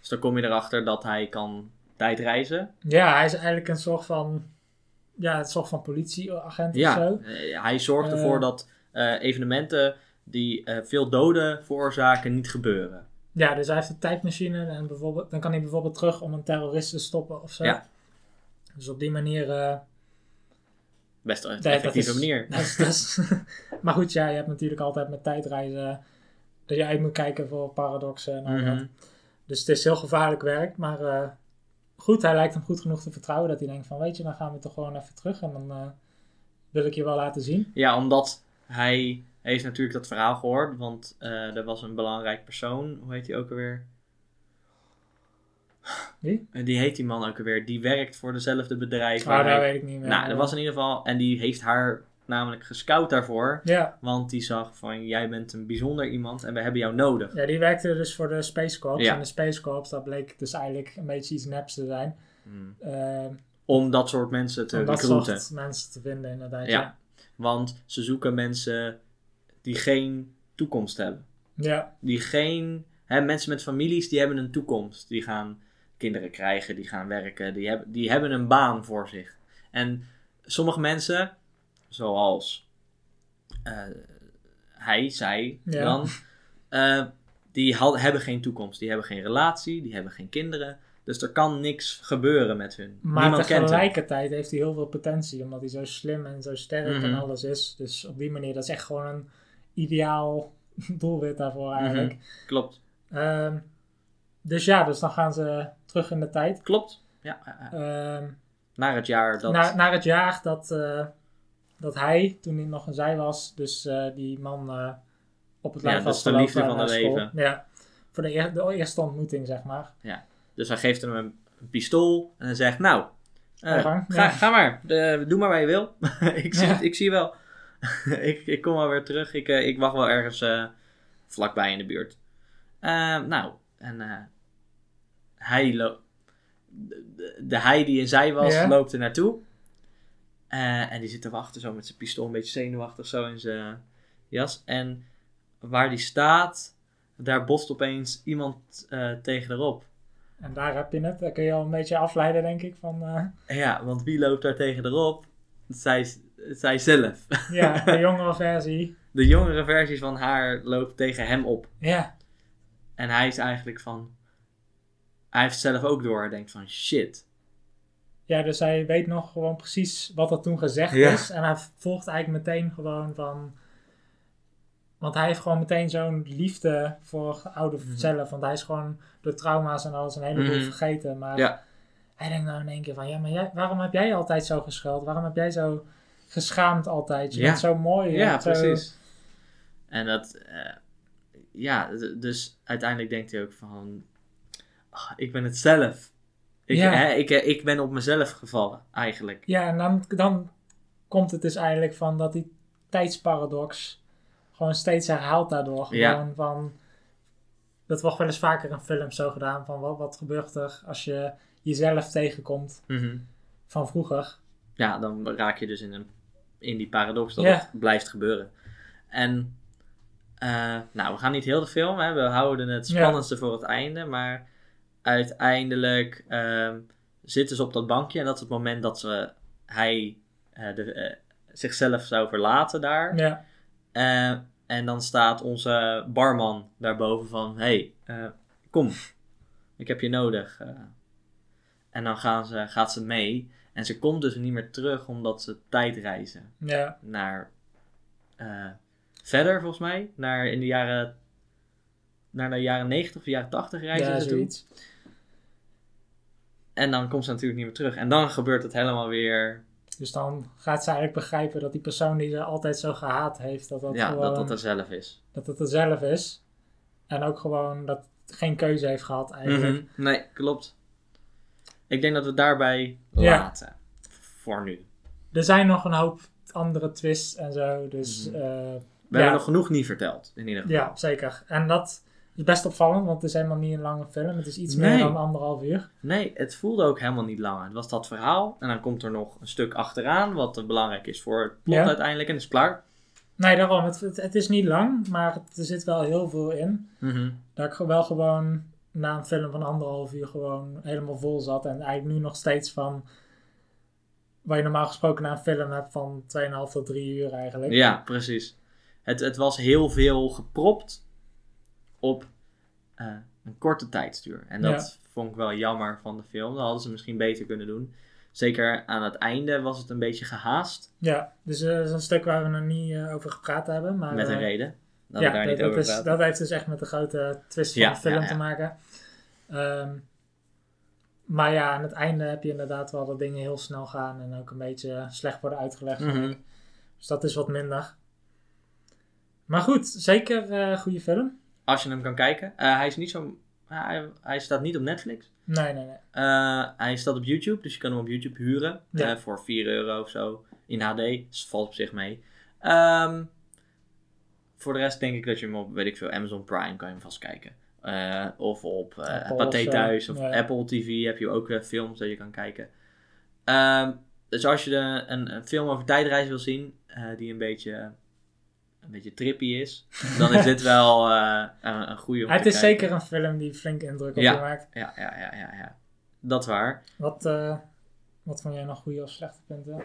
A: Dus dan kom je erachter dat hij kan tijdreizen.
B: Ja, hij is eigenlijk een soort van, ja, een soort van politieagent of zo.
A: eh, hij zorgt ervoor dat eh, evenementen die veel doden veroorzaken niet gebeuren.
B: Ja, dus hij heeft een tijdmachine en bijvoorbeeld, dan kan hij bijvoorbeeld terug om een terrorist te stoppen of zo.
A: Ja.
B: Dus op die manier. eh,
A: Best een
B: dat
A: effectieve
B: is-
A: manier.
B: dat is- dat is- maar goed, ja, je hebt natuurlijk altijd met tijdreizen dat je uit moet kijken voor paradoxen en al
A: Mhm.
B: dat. Dus het is heel gevaarlijk werk, maar eh, goed, hij lijkt hem goed genoeg te vertrouwen dat hij denkt van, weet je, dan gaan we toch gewoon even terug en dan eh, wil ik je wel laten zien.
A: Ja, omdat hij heeft natuurlijk dat verhaal gehoord, want eh, er was een belangrijk persoon, hoe heet hij ook alweer?
B: Wie?
A: Eh, Die heet die man ook alweer, die werkt voor dezelfde bedrijf. Waar
B: daar weet ik niet meer.
A: Nou, dat was in ieder geval, en die heeft haar namelijk gescout daarvoor,
B: Ja,
A: want die zag van, jij bent een bijzonder iemand en we hebben jou nodig.
B: ja, die werkte dus voor de Space Corps.
A: Ja.
B: En de Space Corps, dat bleek dus eigenlijk een beetje iets neps te zijn.
A: Hmm.
B: Eh,
A: Om dat soort mensen te
B: om dat
A: recruiten.
B: soort mensen te vinden, inderdaad.
A: Ja.
B: Ja.
A: Want ze zoeken mensen die geen toekomst hebben.
B: Ja,
A: Die geen... Hè, mensen met families, die hebben een toekomst. Die gaan kinderen krijgen, die gaan werken. Die hebben, die hebben een baan voor zich. En sommige mensen, zoals eh, hij, zij
B: Ja.
A: dan... eh, die had, hebben geen toekomst. Die hebben geen relatie, die hebben geen kinderen. Dus er kan niks gebeuren met hun.
B: maar
A: Niemand
B: tegelijkertijd heeft hij heel veel potentie, omdat hij zo slim en zo sterk en
A: Mhm.
B: alles is. Dus op die manier, dat is echt gewoon een ideaal doelwit daarvoor
A: Mhm.
B: eigenlijk.
A: Klopt.
B: Ehm, dus ja, dus dan gaan ze terug in de tijd.
A: Klopt. Ja, ja, ja.
B: Ehm,
A: naar het jaar dat...
B: naar, naar het jaar dat, eh, dat hij, toen hij nog een zij was, dus eh, die man eh, op het
A: Ja,
B: lijf
A: dat
B: was
A: is de liefde van het leven.
B: Ja, voor de, eer- de eerste ontmoeting, zeg maar.
A: Dus hij geeft hem een, een pistool en hij zegt, nou,
B: Ga gang.
A: ga,
B: Ja.
A: ga maar, doe maar wat je wil. ik, zie,
B: Ja.
A: ik zie je wel. ik, ik kom wel weer terug, ik, eh, ik wacht wel ergens eh, vlakbij in de buurt. Eh, nou, en eh, hij loopt... De, de- hij die in zij was,
B: Ja.
A: loopt er naartoe. En die zit te wachten zo met zijn pistool, een beetje zenuwachtig zo in zijn jas. En waar die staat, daar botst opeens iemand tegen erop.
B: En daar heb je het. Daar kun je al een beetje afleiden, denk ik. Van,
A: Ja, want wie loopt daar tegen erop? Zij, zij zelf.
B: ja, de jongere versie.
A: De jongere versies van haar loopt tegen hem op.
B: Ja,
A: En hij is eigenlijk van... Hij heeft zelf ook door. Hij denkt van shit.
B: Ja, dus hij weet nog gewoon precies wat er toen gezegd
A: Ja.
B: is. En hij volgt eigenlijk meteen gewoon van... Want hij heeft gewoon meteen zo'n liefde voor oude
A: Mhm.
B: zelf. Want hij is gewoon door trauma's en alles een heleboel
A: Mhm.
B: vergeten. Maar
A: Ja.
B: hij denkt nou in één keer van... Ja, maar jij, waarom heb jij altijd zo geschuld? Waarom heb jij zo geschaamd altijd? Je
A: Ja.
B: bent zo mooi.
A: Ja,
B: zo-
A: precies. En dat... eh, ja, dus uiteindelijk denkt hij ook van... "Ah, ik ben het zelf. Ik,
B: Ja.
A: hè, ik, eh, ik ben op mezelf gevallen, eigenlijk.
B: Ja, en dan, dan komt het dus eigenlijk van dat die tijdsparadox gewoon steeds herhaalt daardoor. Gewoon
A: Ja.
B: van, dat wordt wel eens vaker in films zo gedaan, van wat, wat gebeurt er als je jezelf tegenkomt
A: Mhm.
B: van vroeger.
A: Ja, dan raak je dus in, een, in die paradox dat het blijft gebeuren. En, eh, nou, we gaan niet heel de film, hè. we houden het spannendste voor het einde, maar uiteindelijk ehm, zitten ze op dat bankje en dat is het moment dat ze, hij eh, de, eh, zichzelf zou verlaten daar.
B: Ja,
A: en dan staat onze barman daarboven van, hey, kom, ik heb je nodig. en dan gaan ze, gaat ze mee. En ze komt dus niet meer terug omdat ze tijdreizen
B: ja,
A: naar eh, verder volgens mij, naar in de jaren, naar de jaren 90 of de jaren 80 reizen
B: ja zoiets.
A: En dan komt ze natuurlijk niet meer terug. En dan gebeurt het helemaal weer,
B: Dus dan gaat ze eigenlijk begrijpen dat die persoon die ze altijd zo gehaat heeft, dat dat
A: ja,
B: gewoon,
A: dat dat er zelf is.
B: dat het er zelf is. En ook gewoon dat het geen keuze heeft gehad eigenlijk.
A: Mhm. Nee, klopt. Ik denk dat we het
B: Ja.
A: Voor nu.
B: Er zijn nog een hoop andere twists en zo, dus...
A: Mhm.
B: eh,
A: We hebben nog genoeg niet verteld, in ieder geval.
B: Ja, zeker. En dat is best opvallend, want het is helemaal niet een lange film. Het is iets
A: Nee.
B: meer dan anderhalf uur.
A: Nee, het voelde ook helemaal niet lang. Het was dat verhaal. En dan komt er nog een stuk achteraan, wat belangrijk is voor het plot
B: Ja.
A: uiteindelijk. En is klaar.
B: Nee, daarom. Het, het, het is niet lang, maar het- er zit wel heel veel in.
A: Mhm.
B: Dat ik wel gewoon na een film van anderhalf uur gewoon helemaal vol zat. En eigenlijk nu nog steeds van... Waar je normaal gesproken na een film hebt van 2,5 tot 3 uur eigenlijk.
A: Ja, precies. Het, het was heel veel gepropt op eh, een korte tijdstuur. En dat vond ik wel jammer van de film. Dat hadden ze misschien beter kunnen doen. Zeker aan het einde was het een beetje gehaast.
B: Ja, dus eh, dat is een stuk waar we nog niet eh, over gepraat hebben. Maar,
A: Met een reden. Dat
B: ja,
A: we daar
B: dat,
A: niet
B: dat
A: over
B: is,
A: praten.
B: dat heeft dus echt met de grote twist van de film te maken. Ehm, maar ja, aan het einde heb je inderdaad wel dat dingen heel snel gaan en ook een beetje slecht worden uitgelegd.
A: Mhm.
B: Dus dat is wat minder. Maar goed, zeker eh goede film.
A: Als je hem kan kijken. Eh, hij is niet zo... hij, hij staat niet op Netflix.
B: Nee, nee, nee.
A: Eh, hij staat op YouTube, dus je kan hem op YouTube huren.
B: Ja.
A: eh, voor 4 euro of zo. In HD. Dus valt op zich mee. Ehm, voor de rest denk ik dat je hem op, weet ik veel, Amazon Prime kan je hem vast kijken. Eh, of op eh
B: Apple
A: Pathé
B: of.
A: Thuis of. Apple TV heb je ook eh, films dat je kan kijken. Ehm, dus als je de, een, een film over tijdreizen wil zien, die een beetje, een beetje trippy is, dan is dit wel een, een goede
B: Het is
A: kijken.
B: zeker een film die flink indruk op
A: Ja.
B: je maakt.
A: Ja, ja, ja, ja, ja. Dat is waar.
B: Wat, wat vond jij nog goede of slechte punten?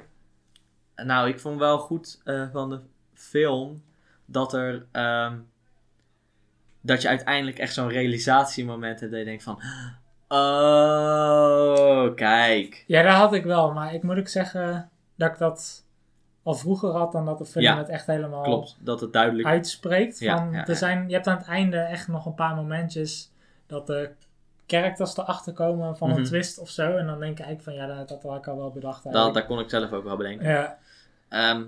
A: Nou, ik vond wel goed van de film dat er. ehm, dat je uiteindelijk echt zo'n realisatiemoment hebt dat je denkt van. Oh, kijk.
B: Ja, dat had ik wel. Maar ik moet ook zeggen dat ik dat al vroeger had dan dat de film
A: Ja,
B: het echt helemaal
A: Klopt, dat het duidelijk.
B: uitspreekt.
A: Ja,
B: van,
A: ja,
B: er. Zijn, je hebt aan het einde echt nog een paar momentjes dat de characters erachter komen van
A: Mhm.
B: een twist of zo. En dan denk ik eigenlijk van ja, dat, dat had ik al wel bedacht
A: Dat,
B: eigenlijk.
A: dat kon ik zelf ook wel bedenken.
B: ja,
A: Ehm,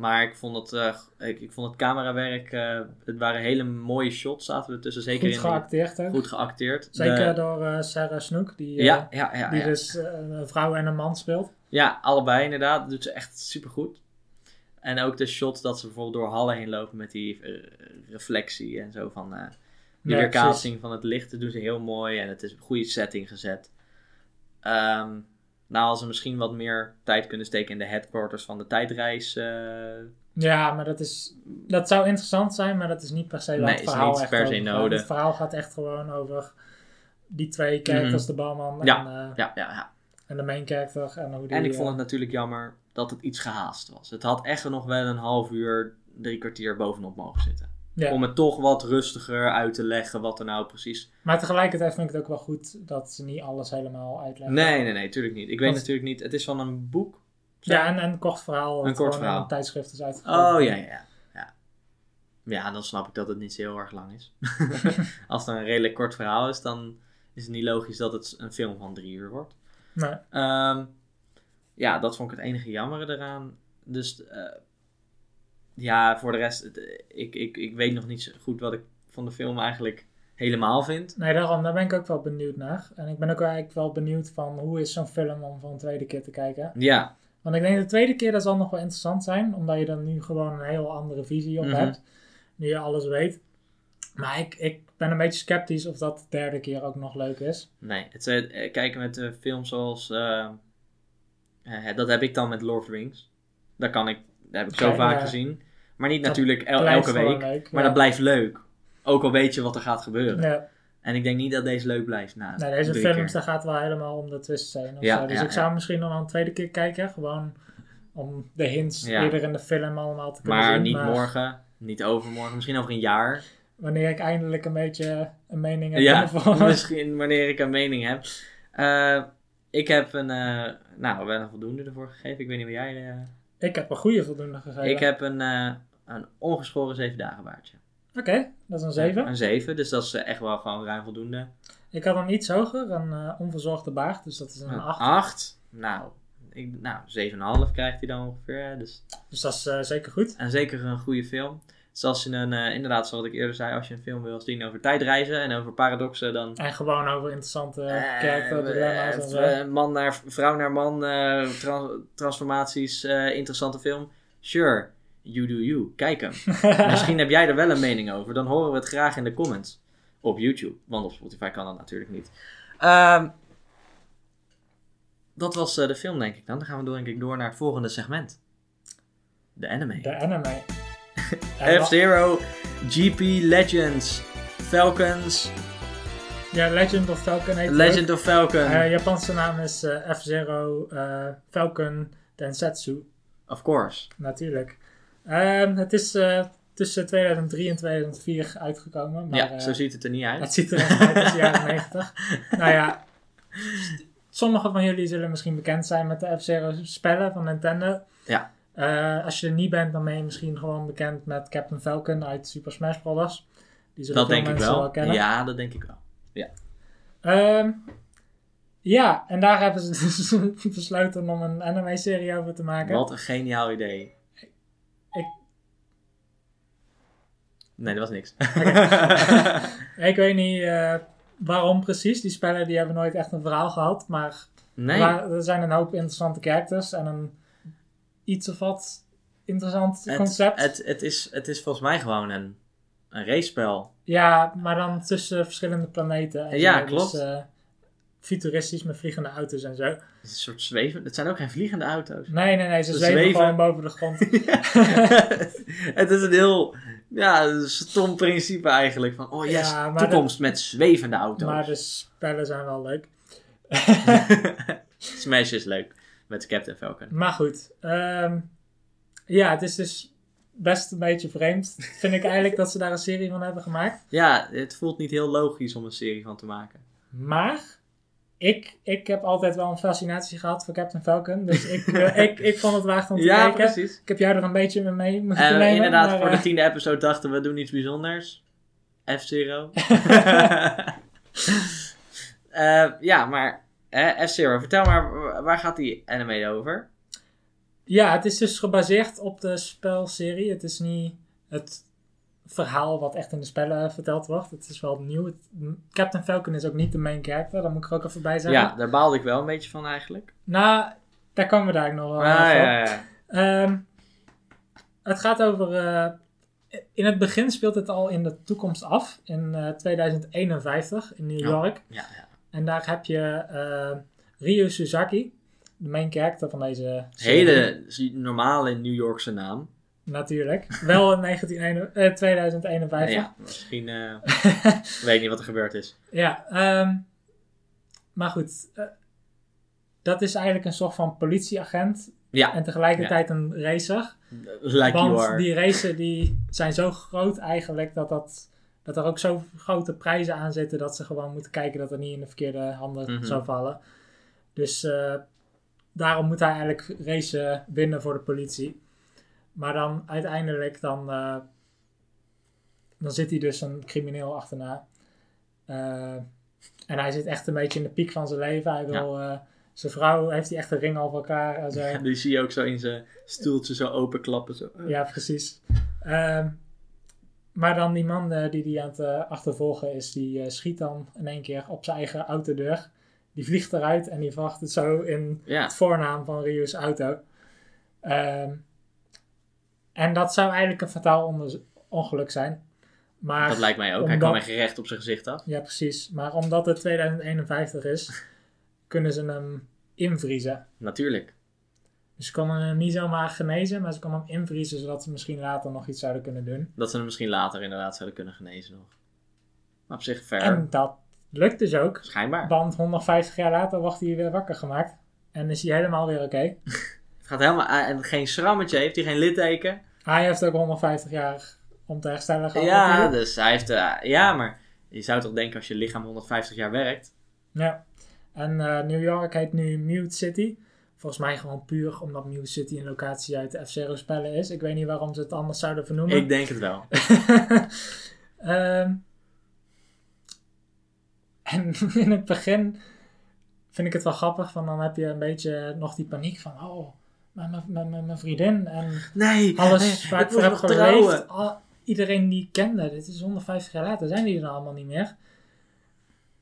A: maar ik vond het, eh, ik, ik vond het camerawerk. eh, het waren hele mooie shots, zaten er tussen. Zeker
B: goed
A: in
B: geacteerd ook.
A: goed geacteerd.
B: Zeker
A: De-
B: door eh, Sarah Snook, die,
A: ja, ja, ja,
B: die dus een vrouw en een man speelt.
A: Ja, allebei inderdaad. Dat doet ze echt super goed. En ook de shots dat ze bijvoorbeeld door hallen heen lopen met die reflectie en zo van.
B: Ja,
A: weerkaatsing van het licht dat doen ze heel mooi en het is een goede setting gezet. Ehm, nou, als ze misschien wat meer tijd kunnen steken in de headquarters van de tijdreis. eh,
B: Ja, maar dat, is, dat zou interessant zijn, maar dat is niet per se
A: Nee,
B: het
A: is
B: verhaal
A: niet
B: echt
A: per se nodig.
B: Het verhaal gaat echt gewoon over die twee characters, de barman
A: Mhm. Ja,
B: en,
A: ja, ja, ja.
B: en de main character. En, hoe die,
A: En ik vond
B: eh,
A: het natuurlijk jammer dat het iets gehaast was. Het had echt nog wel een half uur, drie kwartier bovenop mogen zitten.
B: Ja.
A: Om het toch wat rustiger uit te leggen wat er nou precies...
B: Maar tegelijkertijd vind ik het ook wel goed dat ze niet alles helemaal uitleggen.
A: Nee, nee, nee, tuurlijk niet. Ik weet natuurlijk niet. Het is van een boek.
B: Ja, en, en een kort verhaal.
A: Een kort verhaal.
B: een tijdschrift is uitgekomen.
A: Oh, ja, ja, ja. Ja, dan snap ik dat het niet zo heel erg lang is. Als het een redelijk kort verhaal is, dan is het niet logisch dat het een film van drie uur wordt.
B: Nee.
A: Ehm, ja, dat vond ik het enige jammere eraan. Dus eh, ja, voor de rest, het, eh, ik, ik, ik weet nog niet zo goed wat ik van de film eigenlijk helemaal vind.
B: Nee, daarom, daar ben ik ook wel benieuwd naar. En ik ben ook eigenlijk wel benieuwd van hoe is zo'n film om voor een tweede keer te kijken.
A: Ja,
B: Want ik denk de tweede keer dat zal nog wel interessant zijn, omdat je dan nu gewoon een heel andere visie op
A: Mhm.
B: hebt. Nu je alles weet. Maar ik, ik ben een beetje sceptisch of dat de derde keer ook nog leuk is.
A: nee. Het, eh, kijken met de films zoals, eh, eh, dat heb ik dan met Lord of the Rings. Dat kan ik, heb ik zo vaak
B: ja.
A: gezien. Maar niet
B: Dat
A: natuurlijk el- elke week.
B: leuk,
A: Maar
B: ja.
A: dat blijft leuk. Ook al weet je wat er gaat gebeuren.
B: Ja.
A: En ik denk niet dat deze leuk blijft. Nou,
B: Nee, deze
A: drie
B: films, daar gaat wel helemaal om de twist zijn. Of
A: Ja,
B: zo. Dus ik zou misschien nog wel een tweede keer kijken. Gewoon om de hints eerder in de film allemaal te kunnen
A: Maar
B: zien.
A: niet morgen, niet overmorgen, misschien over een jaar.
B: Wanneer ik eindelijk een beetje een mening heb.
A: Ja, misschien wanneer ik een mening heb. Eh, ik heb een, eh, nou, wel een voldoende ervoor gegeven. Ik weet niet wat jij... eh,
B: Ik heb een goede voldoende gegeven.
A: ik heb een, een ongeschoren zeven dagen baardje.
B: Oké, dat is een 7.
A: Een 7, dus dat is eh, echt wel gewoon ruim voldoende.
B: Ik had een iets hoger, een eh, onverzorgde baard. Dus dat is een
A: Een
B: 8.
A: 8. Nou, ik, nou 7,5 krijgt hij dan ongeveer. Dus.
B: Dus dat is eh, zeker goed.
A: En zeker een goede film. Dus als je een, inderdaad, zoals ik eerder zei, als je een film wil zien over tijdreizen en over paradoxen, dan
B: En gewoon over interessante character dilemma's en zo.
A: eh, man naar vrouw naar man, trans- transformaties, interessante film. Sure, you do you. Kijk hem. Misschien heb jij er wel een mening over. Dan horen we het graag in de comments. Op YouTube. Want op Spotify kan dat natuurlijk niet. Ehm, dat was eh, de film, denk ik dan. Dan gaan we door, denk ik door naar het volgende segment. De anime.
B: De anime.
A: F-Zero, GP Legends, Falcons,
B: Ja, Legend of Falcon heet het
A: Legend of Falcon.
B: Eh, Japanse naam is eh, F-Zero eh, Falcon Densetsu.
A: of course.
B: Natuurlijk. Ehm, het is eh, tussen 2003 en 2004 uitgekomen. Maar,
A: ja,
B: eh,
A: zo ziet het er niet uit.
B: Het ziet er uit als de jaren 90. Nou ja, sommigen van jullie zullen misschien bekend zijn met de F-Zero spellen van Nintendo.
A: Ja.
B: Eh, als je er niet bent, dan ben je misschien gewoon bekend met Captain Falcon uit Super Smash Bros. Die zullen
A: Dat
B: veel
A: denk ik
B: mensen
A: wel.
B: kennen.
A: Ja, dat denk ik wel.
B: Ehm, ja, en daar hebben ze dus besloten om een anime-serie over te maken.
A: Wat een geniaal idee.
B: Ik-
A: Nee, dat was niks.
B: Ik weet niet eh, waarom precies. Die spellen die hebben nooit echt een verhaal gehad. Maar
A: nee.
B: Maar er zijn een hoop interessante characters en een iets of wat interessant
A: het,
B: concept.
A: Het, het, is, het is volgens mij gewoon een, een race-spel.
B: Ja, maar dan tussen verschillende planeten. En
A: Ja,
B: zo.
A: klopt.
B: Dus, eh, futuristisch met vliegende auto's en zo.
A: Het is een soort zweven. Het zijn ook geen vliegende auto's.
B: Nee, nee, nee, ze
A: Ze
B: zweven,
A: zweven.
B: gewoon boven de grond.
A: het is een heel ja, een stom principe eigenlijk. Van, oh yes,
B: Ja,
A: toekomst met zwevende auto's.
B: maar de spellen zijn wel leuk.
A: Smash is leuk. Met Captain Falcon.
B: Maar goed, ehm, ja, het is dus best een beetje vreemd. Vind ik eigenlijk dat ze daar een serie van hebben gemaakt.
A: Ja, het voelt niet heel logisch om een serie van te maken.
B: Maar ik, ik heb altijd wel een fascinatie gehad voor Captain Falcon. Dus ik, eh, ik, ik vond het waard om te
A: Ja,
B: kijken.
A: precies.
B: Ik heb jou er een beetje mee moeten
A: En
B: nemen.
A: inderdaad,
B: maar,
A: voor
B: eh,
A: de tiende episode dachten we doen iets bijzonders. F-Zero. Eh, ja, maar eh, F-Zero, vertel maar, wa- waar gaat die anime over?
B: Ja, het is dus gebaseerd op de spelserie. Het is niet het verhaal wat echt in de spellen verteld wordt. Het is wel nieuw. Het- Captain Falcon is ook niet de main character. Dat moet ik er ook even bij zeggen.
A: Ja, daar baalde ik wel een beetje van eigenlijk.
B: Nou, daar komen we daar nog wel
A: Ah,
B: op.
A: ja, ja.
B: Ehm, het gaat over eh, in het begin speelt het al in de toekomst af, in eh, 2051 in New
A: Ja.
B: York.
A: Ja, ja.
B: En daar heb je eh Ryu Suzaki, de main character van deze serie.
A: Hele normale New Yorkse naam.
B: Natuurlijk. Wel in 1951, eh, 2051.
A: Ja, misschien eh weet niet wat er gebeurd is.
B: Ja, ehm, maar goed. eh, dat is eigenlijk een soort van politieagent
A: Ja,
B: en tegelijkertijd een racer.
A: like
B: Want die racen die zijn zo groot eigenlijk dat, dat, dat er ook zo grote prijzen aan zitten dat ze gewoon moeten kijken dat er niet in de verkeerde handen
A: Mhm.
B: zou vallen. Dus daarom moet hij eigenlijk racen winnen voor de politie. Maar dan uiteindelijk dan, eh, dan zit hij dus een crimineel achterna. Eh, en hij zit echt een beetje in de piek van zijn leven. Hij wil, eh, zijn vrouw heeft hij echt een ring over elkaar. En zo.
A: Ja, die zie je ook zo in zijn stoeltje zo openklappen. Zo.
B: Ja, precies. Ehm, maar dan die man die die aan het achtervolgen is, die schiet dan in één keer op zijn eigen autodeur. Die vliegt eruit en die verwacht het zo in
A: Ja,
B: het voornaam van Ryu's auto. Ehm, en dat zou eigenlijk een fataal ongeluk zijn. Maar,
A: dat lijkt mij ook. Hij kwam echt recht op zijn gezicht af.
B: Ja, precies. Maar omdat het 2051 is, kunnen ze hem invriezen.
A: Natuurlijk.
B: Dus ze konden hem niet zomaar genezen, maar ze konden hem invriezen zodat ze misschien later nog iets zouden kunnen doen.
A: Dat ze hem misschien later inderdaad zouden kunnen genezen nog. Maar op zich ver.
B: En dat lukt dus ook.
A: Schijnbaar.
B: Want 150 jaar later wordt hij weer wakker gemaakt. En is hij helemaal weer oké.
A: Het gaat helemaal... ah, En geen schrammetje, heeft hij geen litteken.
B: Hij heeft ook 150 jaar om te herstellen gehad.
A: Ja, dus hij heeft... eh, ja, maar je zou toch denken als je lichaam 150 jaar werkt.
B: ja. En eh, New York heet nu Mute City. Volgens mij gewoon puur omdat Mute City een locatie uit de F-Zero spellen is. Ik weet niet waarom ze het anders zouden vernoemen.
A: Ik denk het wel.
B: Ehm, en in het begin vind ik het wel grappig, van dan heb je een beetje nog die paniek van, oh, mijn- vriendin en
A: Nee,
B: alles
A: nee,
B: waar ik voor heb geleefd, al- iedereen die ik kende, dit is 150 jaar later, zijn die er allemaal niet meer.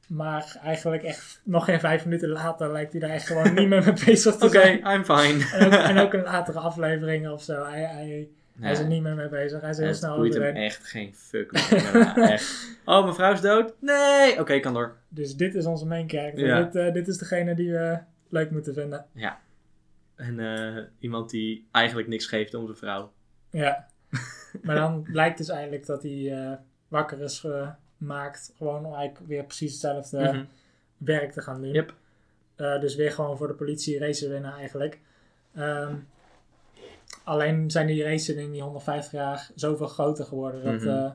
B: Maar eigenlijk echt nog geen vijf minuten later lijkt hij daar echt gewoon niet meer mee bezig te
A: Oké,
B: zijn.
A: I'm fine.
B: En ook, en ook een latere aflevering of zo, hij, hij, hij is er
A: Ja,
B: niet meer mee bezig, hij is heel
A: het
B: snel
A: boeit hem echt geen fuck. Ja, echt. Oh, mijn vrouw is dood? Nee! Oké, kan door.
B: Dus dit is onze main character.
A: Ja.
B: Dit, eh, dit is degene die we leuk moeten vinden.
A: En eh, iemand die eigenlijk niks geeft om zijn vrouw.
B: Ja. maar dan blijkt dus eigenlijk dat hij eh, wakker is gemaakt. Gewoon om eigenlijk weer precies hetzelfde
A: Mhm.
B: werk te gaan doen.
A: Yep.
B: Eh, dus weer gewoon voor de politie race winnen eigenlijk. Ehm, alleen zijn die races in die 150 jaar zoveel groter geworden. Dat,
A: Mhm.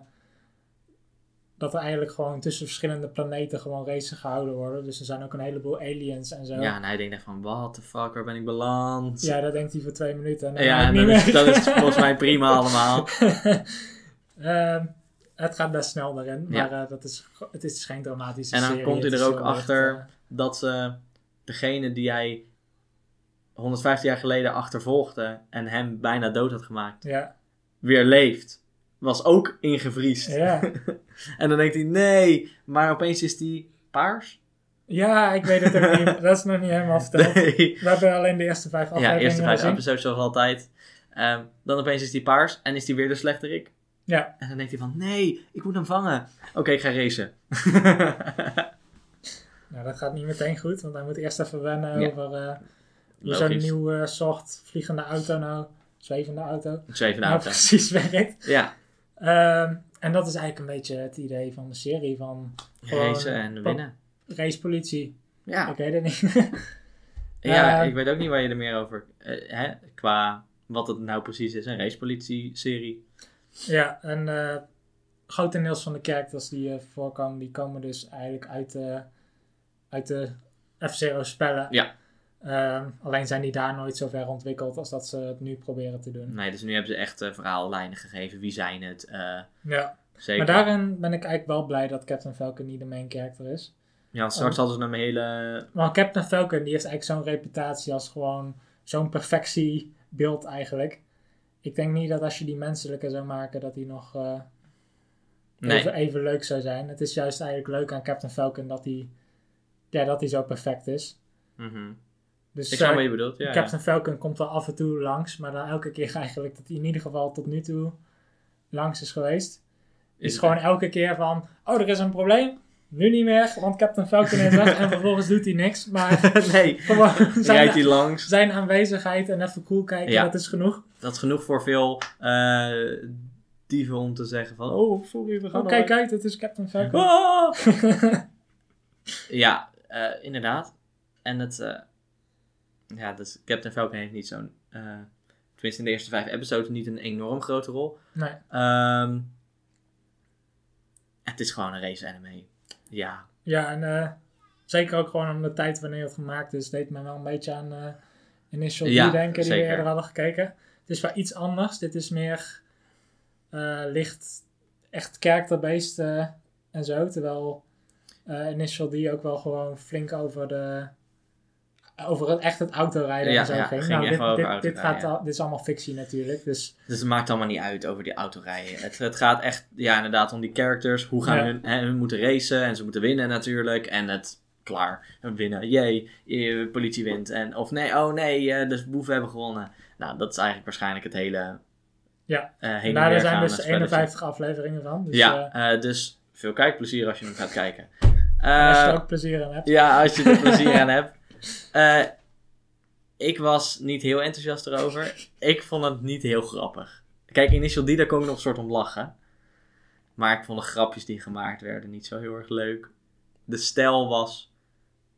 B: Dat er eigenlijk gewoon tussen verschillende planeten gewoon races gehouden worden. Dus er zijn ook een heleboel aliens en zo.
A: Ja, en hij denkt echt van, what the fuck, waar ben ik beland?
B: Ja, dat denkt hij voor twee minuten. En dan
A: Ja, en
B: niet
A: is, volgens mij prima allemaal.
B: Ehm, het gaat best snel daarin,
A: Ja.
B: maar eh, dat is, het is geen dramatische
A: En dan
B: serie.
A: komt hij er ook achter.
B: eh,
A: Dat ze degene die hij 150 jaar geleden achtervolgde en hem bijna dood had gemaakt,
B: ja,
A: weer leeft. Was ook ingevriesd.
B: ja.
A: En dan denkt hij, nee, maar opeens is die paars?
B: ja, ik weet het ook niet. Dat is nog niet helemaal verteld.
A: Nee.
B: We hebben alleen de eerste vijf
A: Ja,
B: afleveringen
A: eerste vijf episodes zoals altijd. Ehm, dan opeens is die paars en is die weer de slechterik.
B: Ja,
A: En dan denkt hij van, nee, ik moet hem vangen. Oké, ik ga racen.
B: nou, dat gaat niet meteen goed, want hij moet eerst even wennen
A: Ja.
B: over hoe zo'n nieuwe soort vliegende auto nou, zwevende auto,
A: Ik zweef in de
B: nou
A: auto.
B: precies werkt.
A: Ja,
B: Ehm, en dat is eigenlijk een beetje het idee van de serie, van
A: racen en winnen.
B: racepolitie.
A: Ja,
B: Ik weet het niet.
A: ja
B: Eh,
A: ik weet ook niet waar je er meer over... eh, hè, qua wat het nou precies is. Een racepolitie-serie.
B: Ja, en eh grotendeels van de characters die eh, voorkomen, die komen dus eigenlijk uit de, uit de F-Zero spellen.
A: Ja.
B: Ehm, alleen zijn die daar nooit zo ver ontwikkeld als dat ze het nu proberen te doen.
A: Nee, dus nu hebben ze echt eh, verhaallijnen gegeven. Wie zijn het? eh,
B: Ja.
A: zeker.
B: Maar daarin ben ik eigenlijk wel blij dat Captain Falcon niet de main character is.
A: Ja, want straks hadden ze een hele...
B: Want Captain Falcon die heeft eigenlijk zo'n reputatie als gewoon zo'n perfectiebeeld eigenlijk. Ik denk niet dat als je die menselijker zou maken, dat die nog eh,
A: Nee.
B: even, even leuk zou zijn. Het is juist eigenlijk leuk aan Captain Falcon dat hij, ja, dat hij zo perfect is.
A: Mhm.
B: Dus
A: Ik snap
B: eh,
A: wat je bedoelt, ja.
B: Captain Falcon komt wel af en toe langs, maar dan elke keer eigenlijk dat hij in ieder geval tot nu toe langs is geweest. Is gewoon elke keer van, oh, er is een probleem. Nu niet meer, want Captain Falcon is weg. en vervolgens doet hij niks. Maar
A: nee,
B: gewoon
A: rijdt
B: zijn,
A: hij langs.
B: zijn aanwezigheid en even cool kijken,
A: Ja.
B: dat is genoeg.
A: Dat is genoeg voor veel eh, dieven om te zeggen van... Oh, sorry, we gaan
B: Oh, kijk uit, het is Captain Falcon.
A: Ah! Ja, eh, inderdaad. En het... eh, ja, dus Captain Falcon heeft niet zo'n... eh, tenminste in de eerste vijf episodes niet een enorm grote rol.
B: Nee,
A: Ehm, het is gewoon een race anime. Ja,
B: ja, en eh, zeker ook gewoon om de tijd wanneer het gemaakt is, deed me wel een beetje aan eh Initial
A: Ja,
B: D denken, die we eerder hadden gekeken. Het is wel iets anders. Dit is meer licht, echt character-based en zo. Terwijl Initial D ook wel gewoon flink over de over het, echt het autorijden
A: Ja,
B: en zo
A: ja,
B: ging. Nou, dit, dit, dit, gaat al, dit is allemaal fictie natuurlijk. Dus
A: dus het maakt allemaal niet uit over die autorijden. Het, het gaat echt, ja inderdaad, om die characters. Hoe gaan
B: Ja.
A: hun, hè, hun moeten racen en ze moeten winnen natuurlijk. En het, klaar, winnen. Jee, politie wint. En, of nee, oh nee, eh, de boeven hebben gewonnen. Nou, dat is eigenlijk waarschijnlijk het hele...
B: Ja.
A: heen
B: en daar zijn dus
A: spelletje.
B: 51 afleveringen van. Dus,
A: ja,
B: eh,
A: eh, dus veel kijkplezier als je hem gaat kijken.
B: en als je er ook plezier aan hebt.
A: Ja, als je er plezier aan hebt. Eh, ik was niet heel enthousiast erover. Ik vond het niet heel grappig. Kijk, Initial D, daar kon ik nog een soort om lachen. Maar ik vond de grapjes die gemaakt werden niet zo heel erg leuk. De stijl was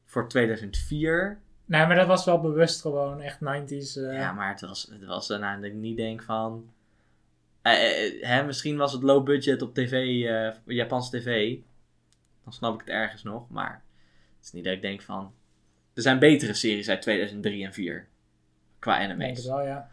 A: voor 2004.
B: Nee, maar dat was wel bewust gewoon echt 90s. eh,
A: Ja, maar het was, het was daarna dat ik niet denk van... eh, hè, misschien was het low budget op tv, Japanse tv. Dan snap ik het ergens nog. Maar het is niet dat ik denk van... Er zijn betere series uit 2003 en 4. Qua
B: ik denk het
A: anime's.
B: wel, ja.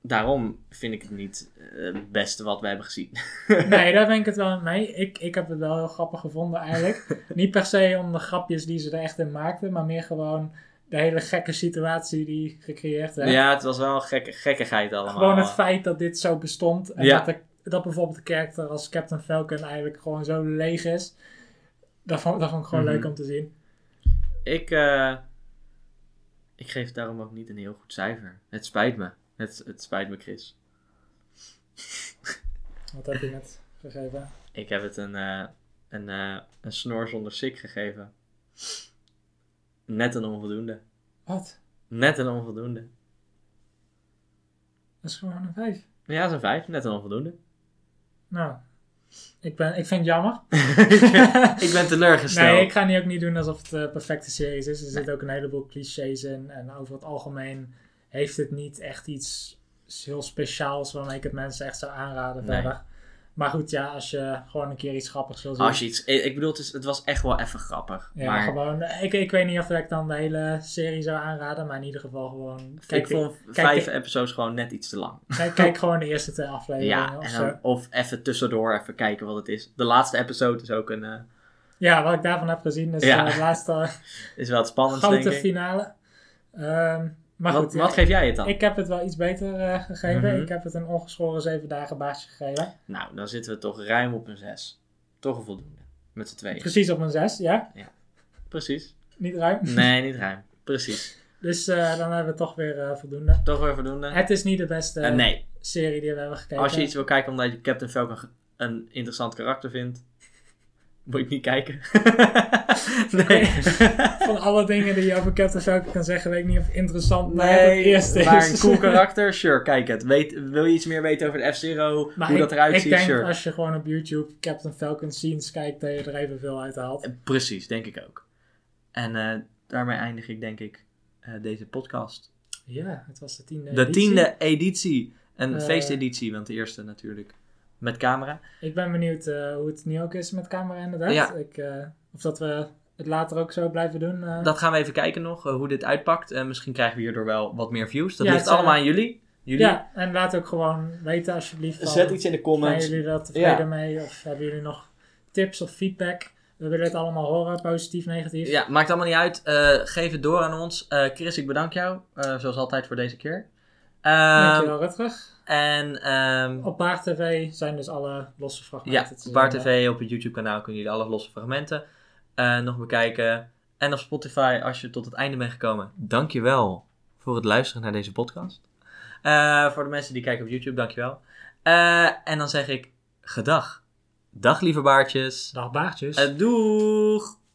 A: Daarom vind ik het niet eh, het beste wat we hebben gezien.
B: Nee, daar ben ik het wel mee. Ik, ik heb het wel heel grappig gevonden eigenlijk. Niet per se om de grapjes die ze er echt in maakten, maar meer gewoon de hele gekke situatie die gecreëerd werd.
A: ja, het was wel een gekke, gekkigheid allemaal.
B: Gewoon het feit dat dit zo bestond en
A: Ja.
B: dat, de, dat bijvoorbeeld de karakter als Captain Falcon eigenlijk gewoon zo leeg is. Dat vond, dat vond ik gewoon
A: Mhm.
B: leuk om te zien.
A: Ik, eh, ik geef daarom ook niet een heel goed cijfer. Het spijt me. Het, het spijt me, Chris.
B: Wat heb je net gegeven?
A: Ik heb het een, eh, een, eh, een snor zonder sik gegeven. Net een onvoldoende.
B: Wat?
A: Net een onvoldoende.
B: Dat is gewoon een 5.
A: Ja, dat is een vijf. Net een onvoldoende.
B: Nou, ik, ben, ik vind het jammer.
A: ik ben teleurgesteld.
B: Nee, ik ga niet ook niet doen alsof het een perfecte series is. Er zitten ook een heleboel clichés in. En over het algemeen heeft het niet echt iets heel speciaals waarmee ik het mensen echt zou aanraden
A: Nee.
B: verder. Maar goed, ja, als je gewoon een keer iets grappigs wil zien.
A: Als je iets... Ik bedoel, het, is, het was echt wel even grappig.
B: ja,
A: maar
B: gewoon. Ik, ik weet niet of ik dan de hele serie zou aanraden, maar in ieder geval gewoon. Kijk,
A: ik vond
B: kijk
A: vijf
B: de-
A: episodes gewoon net iets te lang.
B: kijk, kijk gewoon de eerste twee afleveringen.
A: Ja,
B: of,
A: dan, of even tussendoor even kijken wat het is. De laatste episode is ook een... eh,
B: ja, wat ik daarvan heb gezien is
A: Ja.
B: eh, het laatste
A: is wel het spannendste,
B: grote
A: denk ik.
B: finale. Ehm, maar
A: wat
B: goed, ja,
A: geef jij het dan?
B: Ik heb het wel iets beter eh, gegeven.
A: Mhm.
B: Ik heb het een ongeschoren zeven dagen baasje gegeven.
A: Nou, dan zitten we toch ruim op een 6. Toch een voldoende. Met z'n tweeën.
B: Precies op een zes, ja.
A: Precies.
B: Niet ruim.
A: Nee, niet ruim. Precies.
B: Dus eh, dan hebben we toch weer eh, voldoende.
A: Toch weer voldoende?
B: Het is niet de beste
A: nee.
B: serie die we hebben gekeken.
A: Als je iets wil kijken omdat je Captain Falcon een interessant karakter vindt, moet je het niet kijken. nee.
B: Van alle dingen die je over Captain Falcon kan zeggen, weet ik niet of interessant maar het
A: Nee,
B: eerste
A: maar
B: is.
A: een cool karakter, sure, kijk het. Weet, wil je iets meer weten over de F-Zero, hoe
B: ik,
A: dat eruit
B: ik
A: ziet,
B: denk
A: sure.
B: als je gewoon op YouTube Captain Falcon scenes kijkt, dat je er evenveel uit haalt.
A: Eh, Precies, denk ik ook. En eh, daarmee eindig ik denk ik eh, deze podcast.
B: Ja, het was de tiende
A: De
B: editie.
A: tiende editie. Een feesteditie, want de eerste natuurlijk met camera.
B: Ik ben benieuwd eh, hoe het nu ook is met camera inderdaad.
A: Ja.
B: Ik, eh, of dat we het later ook zo blijven doen. eh.
A: Dat gaan we even kijken nog, hoe dit uitpakt. Eh, misschien krijgen we hierdoor wel wat meer views. Dat
B: Ja,
A: ligt allemaal aan jullie. jullie.
B: Ja, en laat ook gewoon weten alsjeblieft.
A: Zet iets in de
B: Zijn
A: comments.
B: jullie er tevreden
A: Ja.
B: mee? Of hebben jullie nog tips of feedback? We willen het allemaal horen, positief, negatief.
A: Ja, maakt allemaal niet uit. Eh, geef het door aan ons. Eh, Chris, ik bedank jou. eh, zoals altijd voor deze keer. Ehm,
B: Dankjewel Rutger.
A: En ehm,
B: Op Baar TV zijn dus alle losse fragmenten
A: ja. Baar TV op het YouTube kanaal kunnen jullie alle losse fragmenten eh, nog bekijken. En op Spotify, als je tot het einde bent gekomen, dankjewel voor het luisteren naar deze podcast. Eh, voor de mensen die kijken op YouTube, dankjewel. Eh, en dan zeg ik gedag. Dag lieve baartjes.
B: Dag baartjes.
A: Doeg!